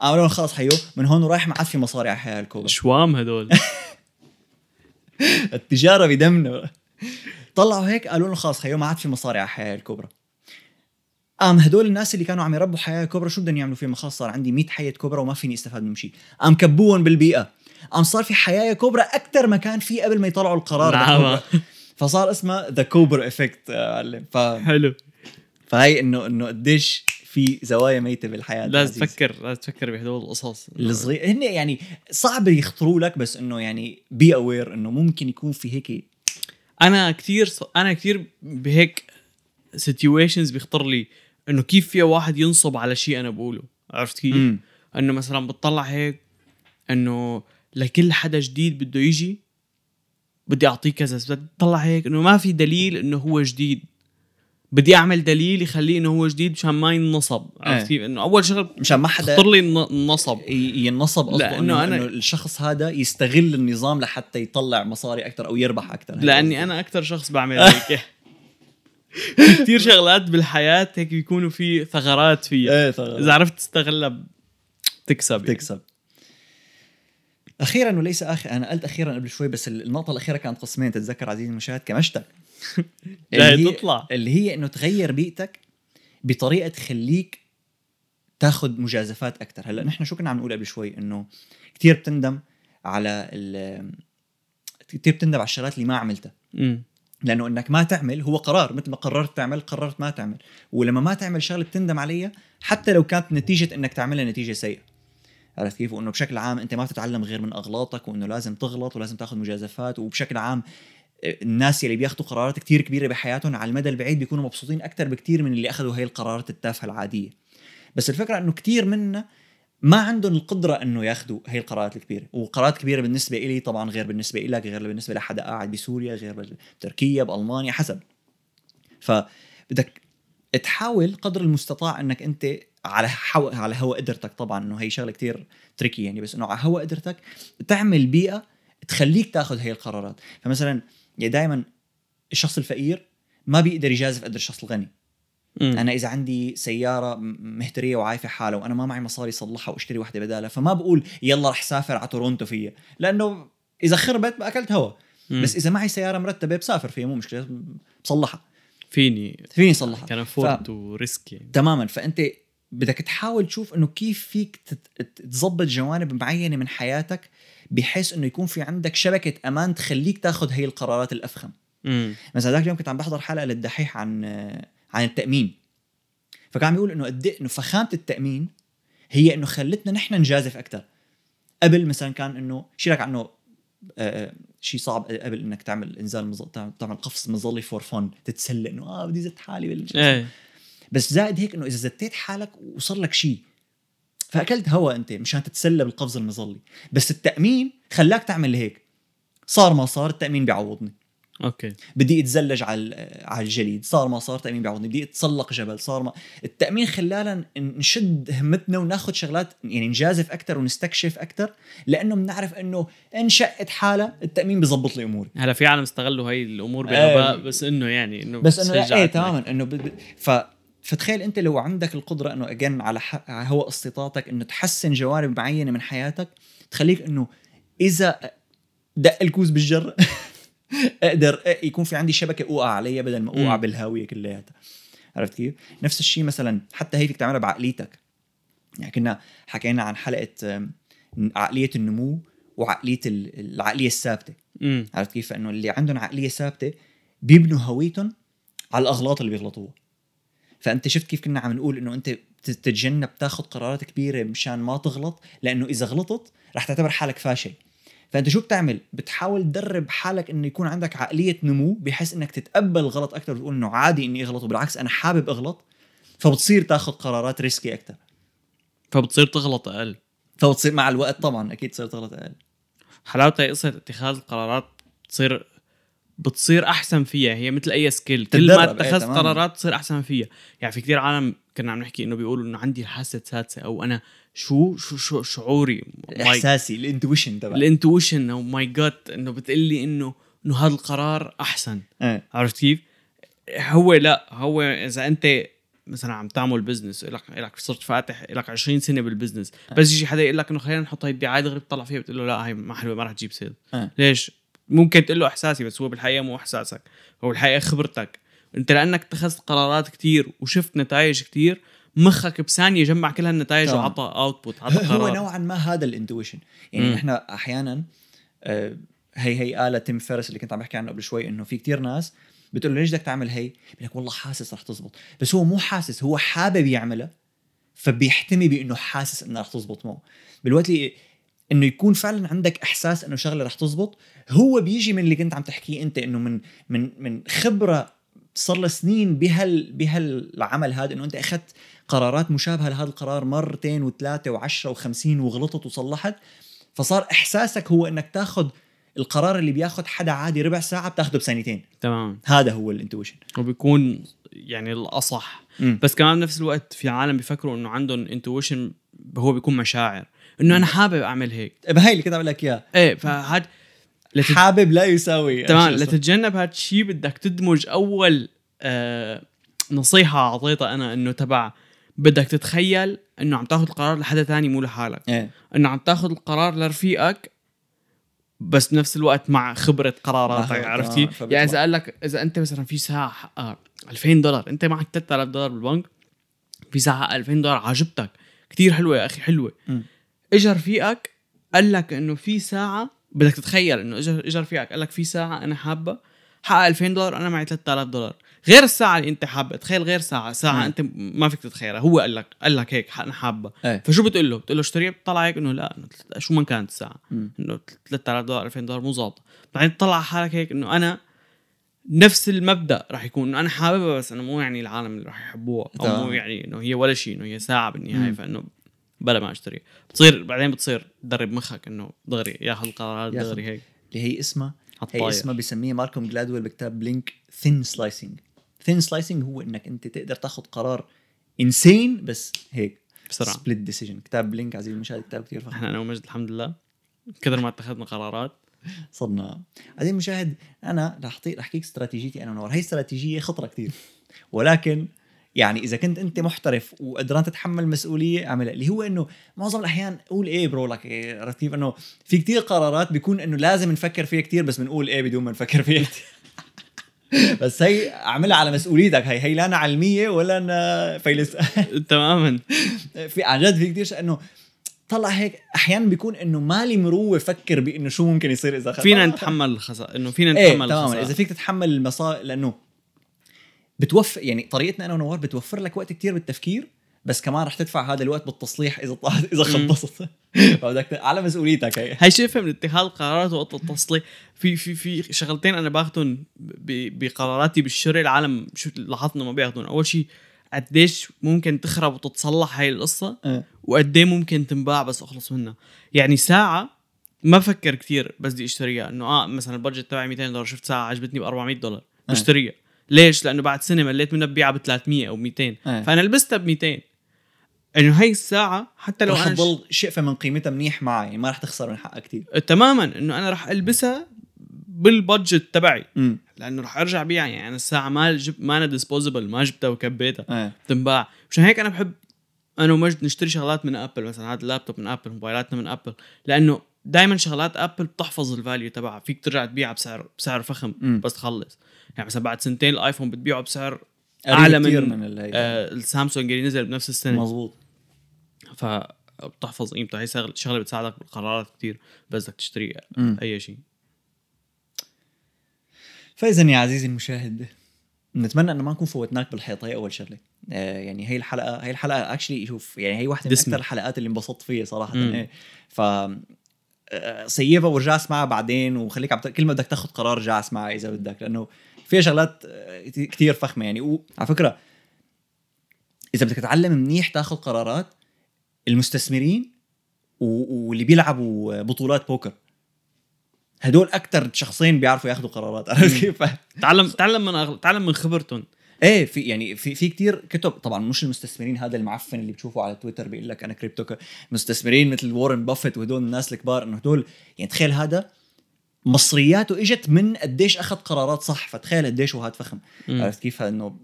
قالوا لهم خلص حيو من هون ورايح ما عاد في مصاري على حياه الكوبرا شوام هدول. التجارة بدمنا. طلعوا هيك قالوا لهم خلص خيو ما عاد في مصاري على حياه الكوبرا. قام هدول الناس اللي كانوا عم يربوا حياة كوبرا شو بدهم يعملوا فيهم خلص صار عندي 100 حيه كوبرا وما فيني استفاد من شيء قام كبوهم بالبيئة. قام صار في حيات كوبرا أكثر ما كان في قبل ما يطلعوا القرار. نعم. فصار اسمها the Cobra Effect معلم ف... حلو. فهي انه إنه قديش في زوايا ميتة بالحياة لازم. تفكر لازم تفكر بهدول القصص الصغير هن يعني صعب يخطروا لك بس إنه يعني be aware إنه ممكن يكون في هيك أنا كثير ص... أنا كثير بهيك situations بيخطر لي إنه كيف في واحد ينصب على شيء أنا بقوله عرفت كيف؟ مم. إنه مثلا بتطلع هيك إنه لكل حدا جديد بده يجي بدي أعطيه كذا بتطلع هيك إنه ما في دليل إنه هو جديد بدي أعمل دليل يخليه إنه هو جديد مشان ما ينصب عرفت إيه. كيف؟ إنه أول شغله مشان ما حدا تخطر لي الن- النصب ينصب لأنه انه أنا- إنه الشخص هذا يستغل النظام لحتى يطلع مصاري أكثر أو يربح أكثر لأني أنا أكثر شخص بعمل هيك. كثير شغلات بالحياة هيك بيكونوا في ثغرات فيها. إيه اذا إذا عرفت تستغلها بتكسب يعني. تكسب. أخيرا وليس اخر أنا قلت أخيرا قبل شوي بس النقطة الأخيرة كانت قسمين تتذكر عزيزي المشاهد؟ كمشتك اللي هي- تطلع. اللي هي إنه تغير بيئتك بطريقة تخليك تاخذ مجازفات أكثر هلأ نحن شو كنا عم نقول قبل شوي؟ إنه كثير بتندم على ال كثير بتندم على الشغلات اللي ما عملتها. لأنه إنك ما تعمل هو قرار مثل ما قررت تعمل قررت ما تعمل. ولما ما تعمل شغلة بتندم عليها حتى لو كانت نتيجة إنك تعملها نتيجة سيئة. عرفت كيف؟ وإنه بشكل عام أنت ما بتتعلم غير من أغلاطك وإنه لازم تغلط ولازم تاخذ مجازفات وبشكل عام الناس اللي بياخذوا قرارات كتير كبيرة بحياتهم على المدى البعيد بيكونوا مبسوطين أكثر بكتير من اللي أخذوا هي القرارات التافهة العادية. بس الفكرة إنه كتير منا ما عندهم القدرة إنه ياخذوا هي القرارات الكبيرة. وقرارات كبيرة بالنسبة لي طبعا غير بالنسبة لك غير بالنسبة لحدا قاعد بسوريا غير بتركيا بألمانيا حسب. فبدك تحاول قدر المستطاع إنك أنت على حو... على هوا قدرتك طبعا. إنه هي شغلة كتير تريكي يعني بس إنه على هوا قدرتك تعمل بيئة تخليك تاخذ هي القرارات. فمثلا يعني دائما الشخص الفقير ما بيقدر يجازف قدر الشخص الغني. أنا إذا عندي سيارة مهترية وعايفة حالها وأنا ما معي مصاري صلحها وأشتري وحده بدالها فما بقول يلا رح سافر على تورونتو فيها لأنه إذا خربت اكلت هوا. بس إذا معي سيارة مرتبة بسافر فيها مو مشكلة بصلحها. فيني فيني اصلحها كان افورد وريسك يعني. تماما. فأنت بدك تحاول تشوف إنه كيف فيك تظبط جوانب معينة من حياتك بحيث إنه يكون في عندك شبكة أمان تخليك تاخذ هي القرارات الأفخم. امم مثلا ذاك اليوم كنت عم بحضر حلقة للدحيح عن عن التأمين. فكان عم يقول إنه قد إيه إنه فخامة التأمين هي إنه خلتنا نحن نجازف أكثر قبل مثلا كان إنه شيلك عنه آه، شيء صعب قبل إنك تعمل إنزال مظل... تعمل- قفز مظلي فور فن تتسلى إنه آه بدي زت حالي بال... بس زائد هيك إنه إذا زتيت حالك وصار لك شيء فأكلت هوا أنت مشان تتسلى بالقفز المظلي. بس التأمين خلاك تعمل هيك. صار ما صار التأمين بيعوضني. أوكي. بدي أتزلج على على الجليد. صار ما صار تامين بيعوضني. بدي أتسلق جبل. صار ما التأمين خلانا نشد همتنا وناخذ شغلات يعني نجازف أكثر ونستكشف أكثر لأنه بنعرف إنه ان شقت حالة التأمين بيظبط لي أموري. هلا في عالم استغلوا هاي الأمور. بغباء بس إنه يعني إنه بس إنه إيه. تماما. إنه ب... ب... ف فتخيل أنت لو عندك القدرة إنه اجن على هو استطاعتك إنه تحسن جوانب معينة من حياتك تخليك إنه إذا دق الكوز بالجر أقدر يكون في عندي شبكة أوقع عليها بدل ما أوقع. بالهاوية كلياتها عرفت كيف؟ نفس الشيء مثلا حتى هي فيك تعملها بعقليتك يعني كنا حكينا عن حلقة عقلية النمو وعقلية ال- العقلية الثابتة عرفت كيف؟ فإنه اللي عندهم عقلية ثابتة بيبنوا هويتهم على الأغلاط اللي بيغلطوها. فأنت شفت كيف كنا عم نقول إنه أنت تتجنب تاخذ قرارات كبيرة مشان ما تغلط لأنه إذا غلطت رح تعتبر حالك فاشل. فأنت شو بتعمل؟ بتحاول تدرب حالك إنه يكون عندك عقلية نمو بحيث إنك تتقبل الغلط أكثر وتقول إنه عادي إني أغلط وبالعكس أنا حابب أغلط فبتصير تاخذ قرارات ريسكي أكثر. فبتصير تغلط أقل فبتصير مع الوقت طبعا أكيد تصير تغلط أقل. حلاوتها قصة اتخاذ القرارات بتصير بتصير أحسن فيها. هي مثل أي skill كل ما إيه، اتخذت تماماً. قرارات تصير أحسن فيها. يعني في كتير عالم كنا عم نحكي إنه بيقولوا إنه عندي الحاسه السادسه أو أنا شو شو شو شعوري. احساسي ال intuition تبعي. ال intuition. oh my god إنه بتقلي إنه إنه هذا القرار أحسن. إيه. عرفت كيف؟ هو لا. هو إذا أنت مثلا عم تعمل business لك لك صرت فاتح لك 20 سنة بال business بس يجي حدا يقول لك إنه خلينا نحط هاي الدعاية دغري بتطلع فيها بتقول له لا هاي ما حلوة ما رح تجيب sales آه. ليش؟ ممكن تقول له إحساسي بس هو بالحقيقة مو إحساسك هو بالحقيقة خبرتك أنت لأنك اتخذت قرارات كتير وشفت نتائج كتير مخك بثانية جمع كل هالنتائج. وعطى output عطى هو قرار نوعا ما هذا ال intuition يعني مم. نحن أحيانا آه، هي هي قالها Tim Ferriss اللي كنت عم بحكي عنه قبل شوي إنه في كتير ناس بتقول له ليش بدك تعمل هي؟ بيقول لك والله حاسس رح تزبط بس هو مو حاسس هو حابب يعملها فبيحتمي بإنه حاسس إنها رح تزبط معه بالوقت اللي إنه يكون فعلا عندك إحساس إنه شغلة رح تزبط هو بيجي من اللي كنت عم تحكيه أنت إنه من من من خبرة صار لها سنين بهال بهالعمل هذا إنه أنت أخذت قرارات مشابهة لهذا القرار مرتين وثلاثة وعشرة وخمسين وغلطت وصلحت. فصار إحساسك هو إنك تاخذ القرار اللي بياخذ حدا عادي ربع ساعة بتاخذه بسنتين تمام. هذا هو الانتويشن. وبيكون يعني الأصح. بس كمان بنفس الوقت في عالم بيفكروا إنه عندهم انتويشن هو بيكون مشاعر. إنه أنا حابب أعمل هيك. هاي اللي كنت عم لك اياه إيه فهاد لتت... حابب لا يساوي تمام؟ لتتجنب هاد الشيء بدك تدمج أول آه نصيحة أعطيتها أنا إنه تبع بدك تتخيل إنه عم تاخذ القرار لحدا تاني مو لحالك إيه إنه عم تاخذ القرار لرفيقك بس بنفس الوقت مع خبرة قراراتك خبرة، عرفتي فبيطلع. يعني اذا قال لك إذا أنت مثلا في ساعة حقها 2000 دولار أنت معك 3000 دولار بالبنك في ساعة حقها 2000 دولار عجبتك كتير حلوة يا أخي حلوة. اجى رفيقك قال لك إنه في ساعة بدك تتخيل إنه اجى اجى رفيقك قال لك في ساعة أنا حابة حقها 2000 دولار أنا معي 3000 دولار غير الساعة اللي أنت حابة تخيل غير ساعة ساعة مم. أنت ما فيك تتخيلها هو قال لك قال لك هيك أنا حابة إيه فشو بتقول له؟ بتقول له اشتريها بتطلع هيك إنه لا شو ما كانت الساعة. إنه 3000 دولار 2000 دولار مو ظابطه بعدين تطلع على حالك هيك إنه أنا نفس المبدأ راح يكون إنه أنا حاببها بس أنا مو يعني العالم اللي راح يحبوها أو. مو يعني إنه هي ولا شيء إنه هي ساعة بالنهاية. فإنه بلا ما أشتري. بتصير بعدين بتصير تدرب مخك إنه دغري ياخذ القرارات. دغري هيك. اللي هي اسمها هي. اسمها بسميه Malcolm Gladwell بكتاب Blink thin slicing thin slicing هو إنك أنت تقدر تاخذ قرار instant بس هيك. بسرعة. split decision كتاب Blink عزيزي المشاهد كتاب كثير فخم. إحنا أنا ومجد الحمد لله. كثر ما اتخذنا قرارات. صرنا عزيزي المشاهد أنا رح أحكيك استراتيجيتي أنا ونور. هي استراتيجية خطرة كثير ولكن يعني إذا كنت أنت محترف وقدران تتحمل مسؤولية أعملها. اللي هو إنه معظم الأحيان قول إيه برو لك إيه عرفت كيف؟ إنه في كتير قرارات بيكون إنه لازم نفكر فيها كتير بس بنقول إيه بدون ما نفكر فيها. كتير بس هي أعملها على مسؤوليتك. هي هي لا أنا علمية ولا أنا فيلس تماما. في عن جد في شيء إنه طلع هيك أحيانا بيكون إنه مالي مروه فكر بإنه شو ممكن يصير إذا خ- فينا نتحمل الخسائر إنه فينا إيه نتحمل تماما. الخسائر إذا فيك تتحمل المصائب لأنه بتوفر يعني طريقتنا أنا ونوار بتوفر لك وقت كتير بالتفكير بس كمان رح تدفع هذا الوقت بالتصليح إذا طلعت إذا خلصت. فبدك على مسؤوليتك هي. هي شايفها من اتخاذ القرارات وقت التصليح. في في في شغلتين أنا باخذهم بقراراتي بالشراء العالم شو لاحظت إنه ما بياخذون أول شيء قديش ممكن تخرب وتتصلح هاي القصة إيه. وقد ممكن تنباع بس أخلص منها. يعني ساعة ما بفكر كثير بس بدي أشتريها. إنه آه مثلا ال budget تبعي 200 دولار شفت ساعة عجبتني ب 400 دولار آه. بشتريها. ليش؟ لأنه بعد سنة مليت منها ببيعها ب 300 أو 200 آه. فأنا لبستها ب 200 إنه هي الساعة حتى لو رح أنا تضل شقفة من قيمتها منيح معي يعني ما رح تخسر من حقها كثير تماما. إنه أنا رح ألبسها بال budget تبعي. امم لأنه رح أرجع بيعها يعني أنا الساعة ما جب ما أنا disposable ما جبتها وكبيتها. إيه. تنباع مشان هيك أنا بحب أنا ومجد نشتري شغلات من Apple مثلا هذا اللابتوب من Apple موبايلاتنا من Apple لأنه دائما شغلات Apple بتحفظ ال value تبعها. فيك ترجع تبيعها بسعر بسعر فخم مم. بس تخلص. يعني مثلا بعد سنتين الآيفون بتبيعه بسعر أعلى كثير من, من آه السامسونج اللي نزل بنفس السنة. مزبوط فبتحفظ قيمته. هي شغلة بتساعدك بالقرارات كتير بس بدك تشتري مم. أي شيء. فاذا يا عزيزي المشاهد نتمنى إنه ما نكون فوتناك بالحيط هي أول شغلة. آه يعني هي الحلقة هي الحلقة actually شوف يعني هي واحدة من. أكثر الحلقات اللي انبسطت فيها صراحة. إيه. ف سيبها وارجع اسمعها بعدين وخليك عم كل ما بدك تاخذ قرار رجع اسمعها إذا بدك لأنه فيها شغلات آه، كثير فخمة يعني. وعلى فكرة إذا بدك تتعلم منيح تاخذ قرارات المستثمرين واللي بيلعبوا بطولات بوكر هدول أكثر شخصين بيعرفوا ياخذوا قرارات عرفت كيف؟ تعلم تعلم من أغل... تعلم من خبرتهم. إيه في يعني في في كثير كتب. طبعا مش المستثمرين هذا المعفن اللي بتشوفه على تويتر بيقول لك أنا كريبتو مستثمرين مثل وارن بافيت وهدول الناس الكبار إنه هدول. يعني تخيل هذا مصرياته إجت من قديش أخذ قرارات صح. فتخيل قديش هو هاد فخم. عرفت كيف؟ إنه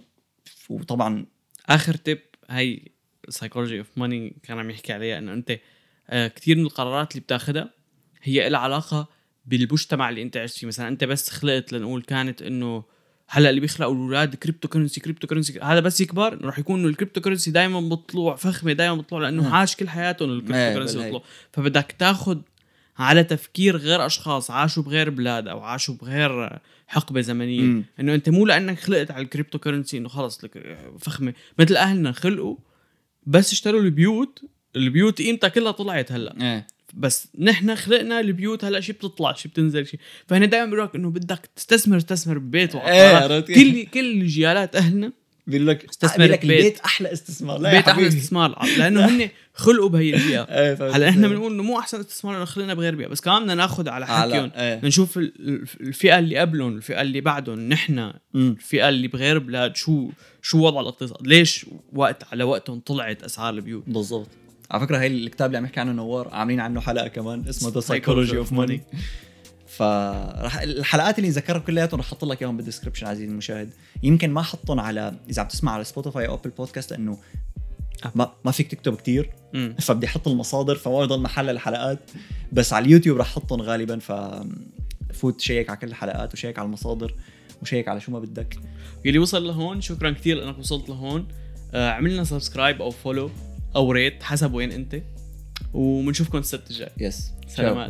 وطبعا آخر تip هي Psychology of Money كان عم يحكي عليها إنه أنت آه كثير من القرارات اللي بتاخذها هي لها علاقة بالمجتمع اللي أنت عشت فيه. مثلا أنت بس خلقت لنقول كانت إنه هلأ اللي بيخلقوا الأولاد cryptocurrency cryptocurrency هذا بس يكبر راح يكون إنه ال cryptocurrency دائما بطلوع فخمة دائما بطلوع لأنه. عاش كل حياتهم ال cryptocurrency. بطلوع فبدك تاخذ على تفكير غير أشخاص عاشوا بغير بلاد أو عاشوا بغير حقبة زمنية. إنه أنت مو لأنك خلقت على ال cryptocurrency إنه خلص لك فخمة مثل أهلنا خلقوا بس اشتروا البيوت البيوت قيمتها كلها طلعت هلأ إيه بس نحن خلقنا البيوت هلا شي بتطلع شي بتنزل شي. فهنا دائما بيقول لك إنه بدك تستثمر تستثمر ببيت إيه، وعقارات. كل كل جيالات أهلنا بيقول لك استثمر لك ببيت. البيت أحلى استثمار. لا يا بيت أحلى. استثمار. لأنه هن خلقوا بهي البيئة. فهمت. هلا إحنا عليك. بنقول إنه مو أحسن استثمار لأنه خلقنا بغير بيئة بس كمان بدنا ناخذ على حكيهم. إيه. نشوف ال- ال- الفئة اللي قبلهم الفئة اللي بعدهم. نحن. الفئة اللي بغير بلاد شو شو وضع الاقتصاد؟ ليش وقت على وقتهم طلعت أسعار البيوت؟ بالضبط. على فكرة هي الكتاب اللي عم يحكي عنه نوار عاملين عنه حلقة كمان اسمه The Psychology of Money فرح الحلقات اللي ذكرها كلياتهم رح أحط لك إياهم بال description عزيزي المشاهد. يمكن ما حطهم على إذا عم تسمع على Spotify أو Apple Podcast لأنه ما ما فيك تكتب كتير. مم. فبدي أحط المصادر فما يضل محل الحلقات. بس على اليوتيوب رح أحطهم غالبا ف فوت check على كل الحلقات و check على المصادر و check على شو ما بدك. يلي وصل لهون شكرا كثير إنك وصلت لهون. آه عملنا subscribe أو follow أو rate حسب وين أنت. وبنشوفكم السبت الجاي peace سلامات.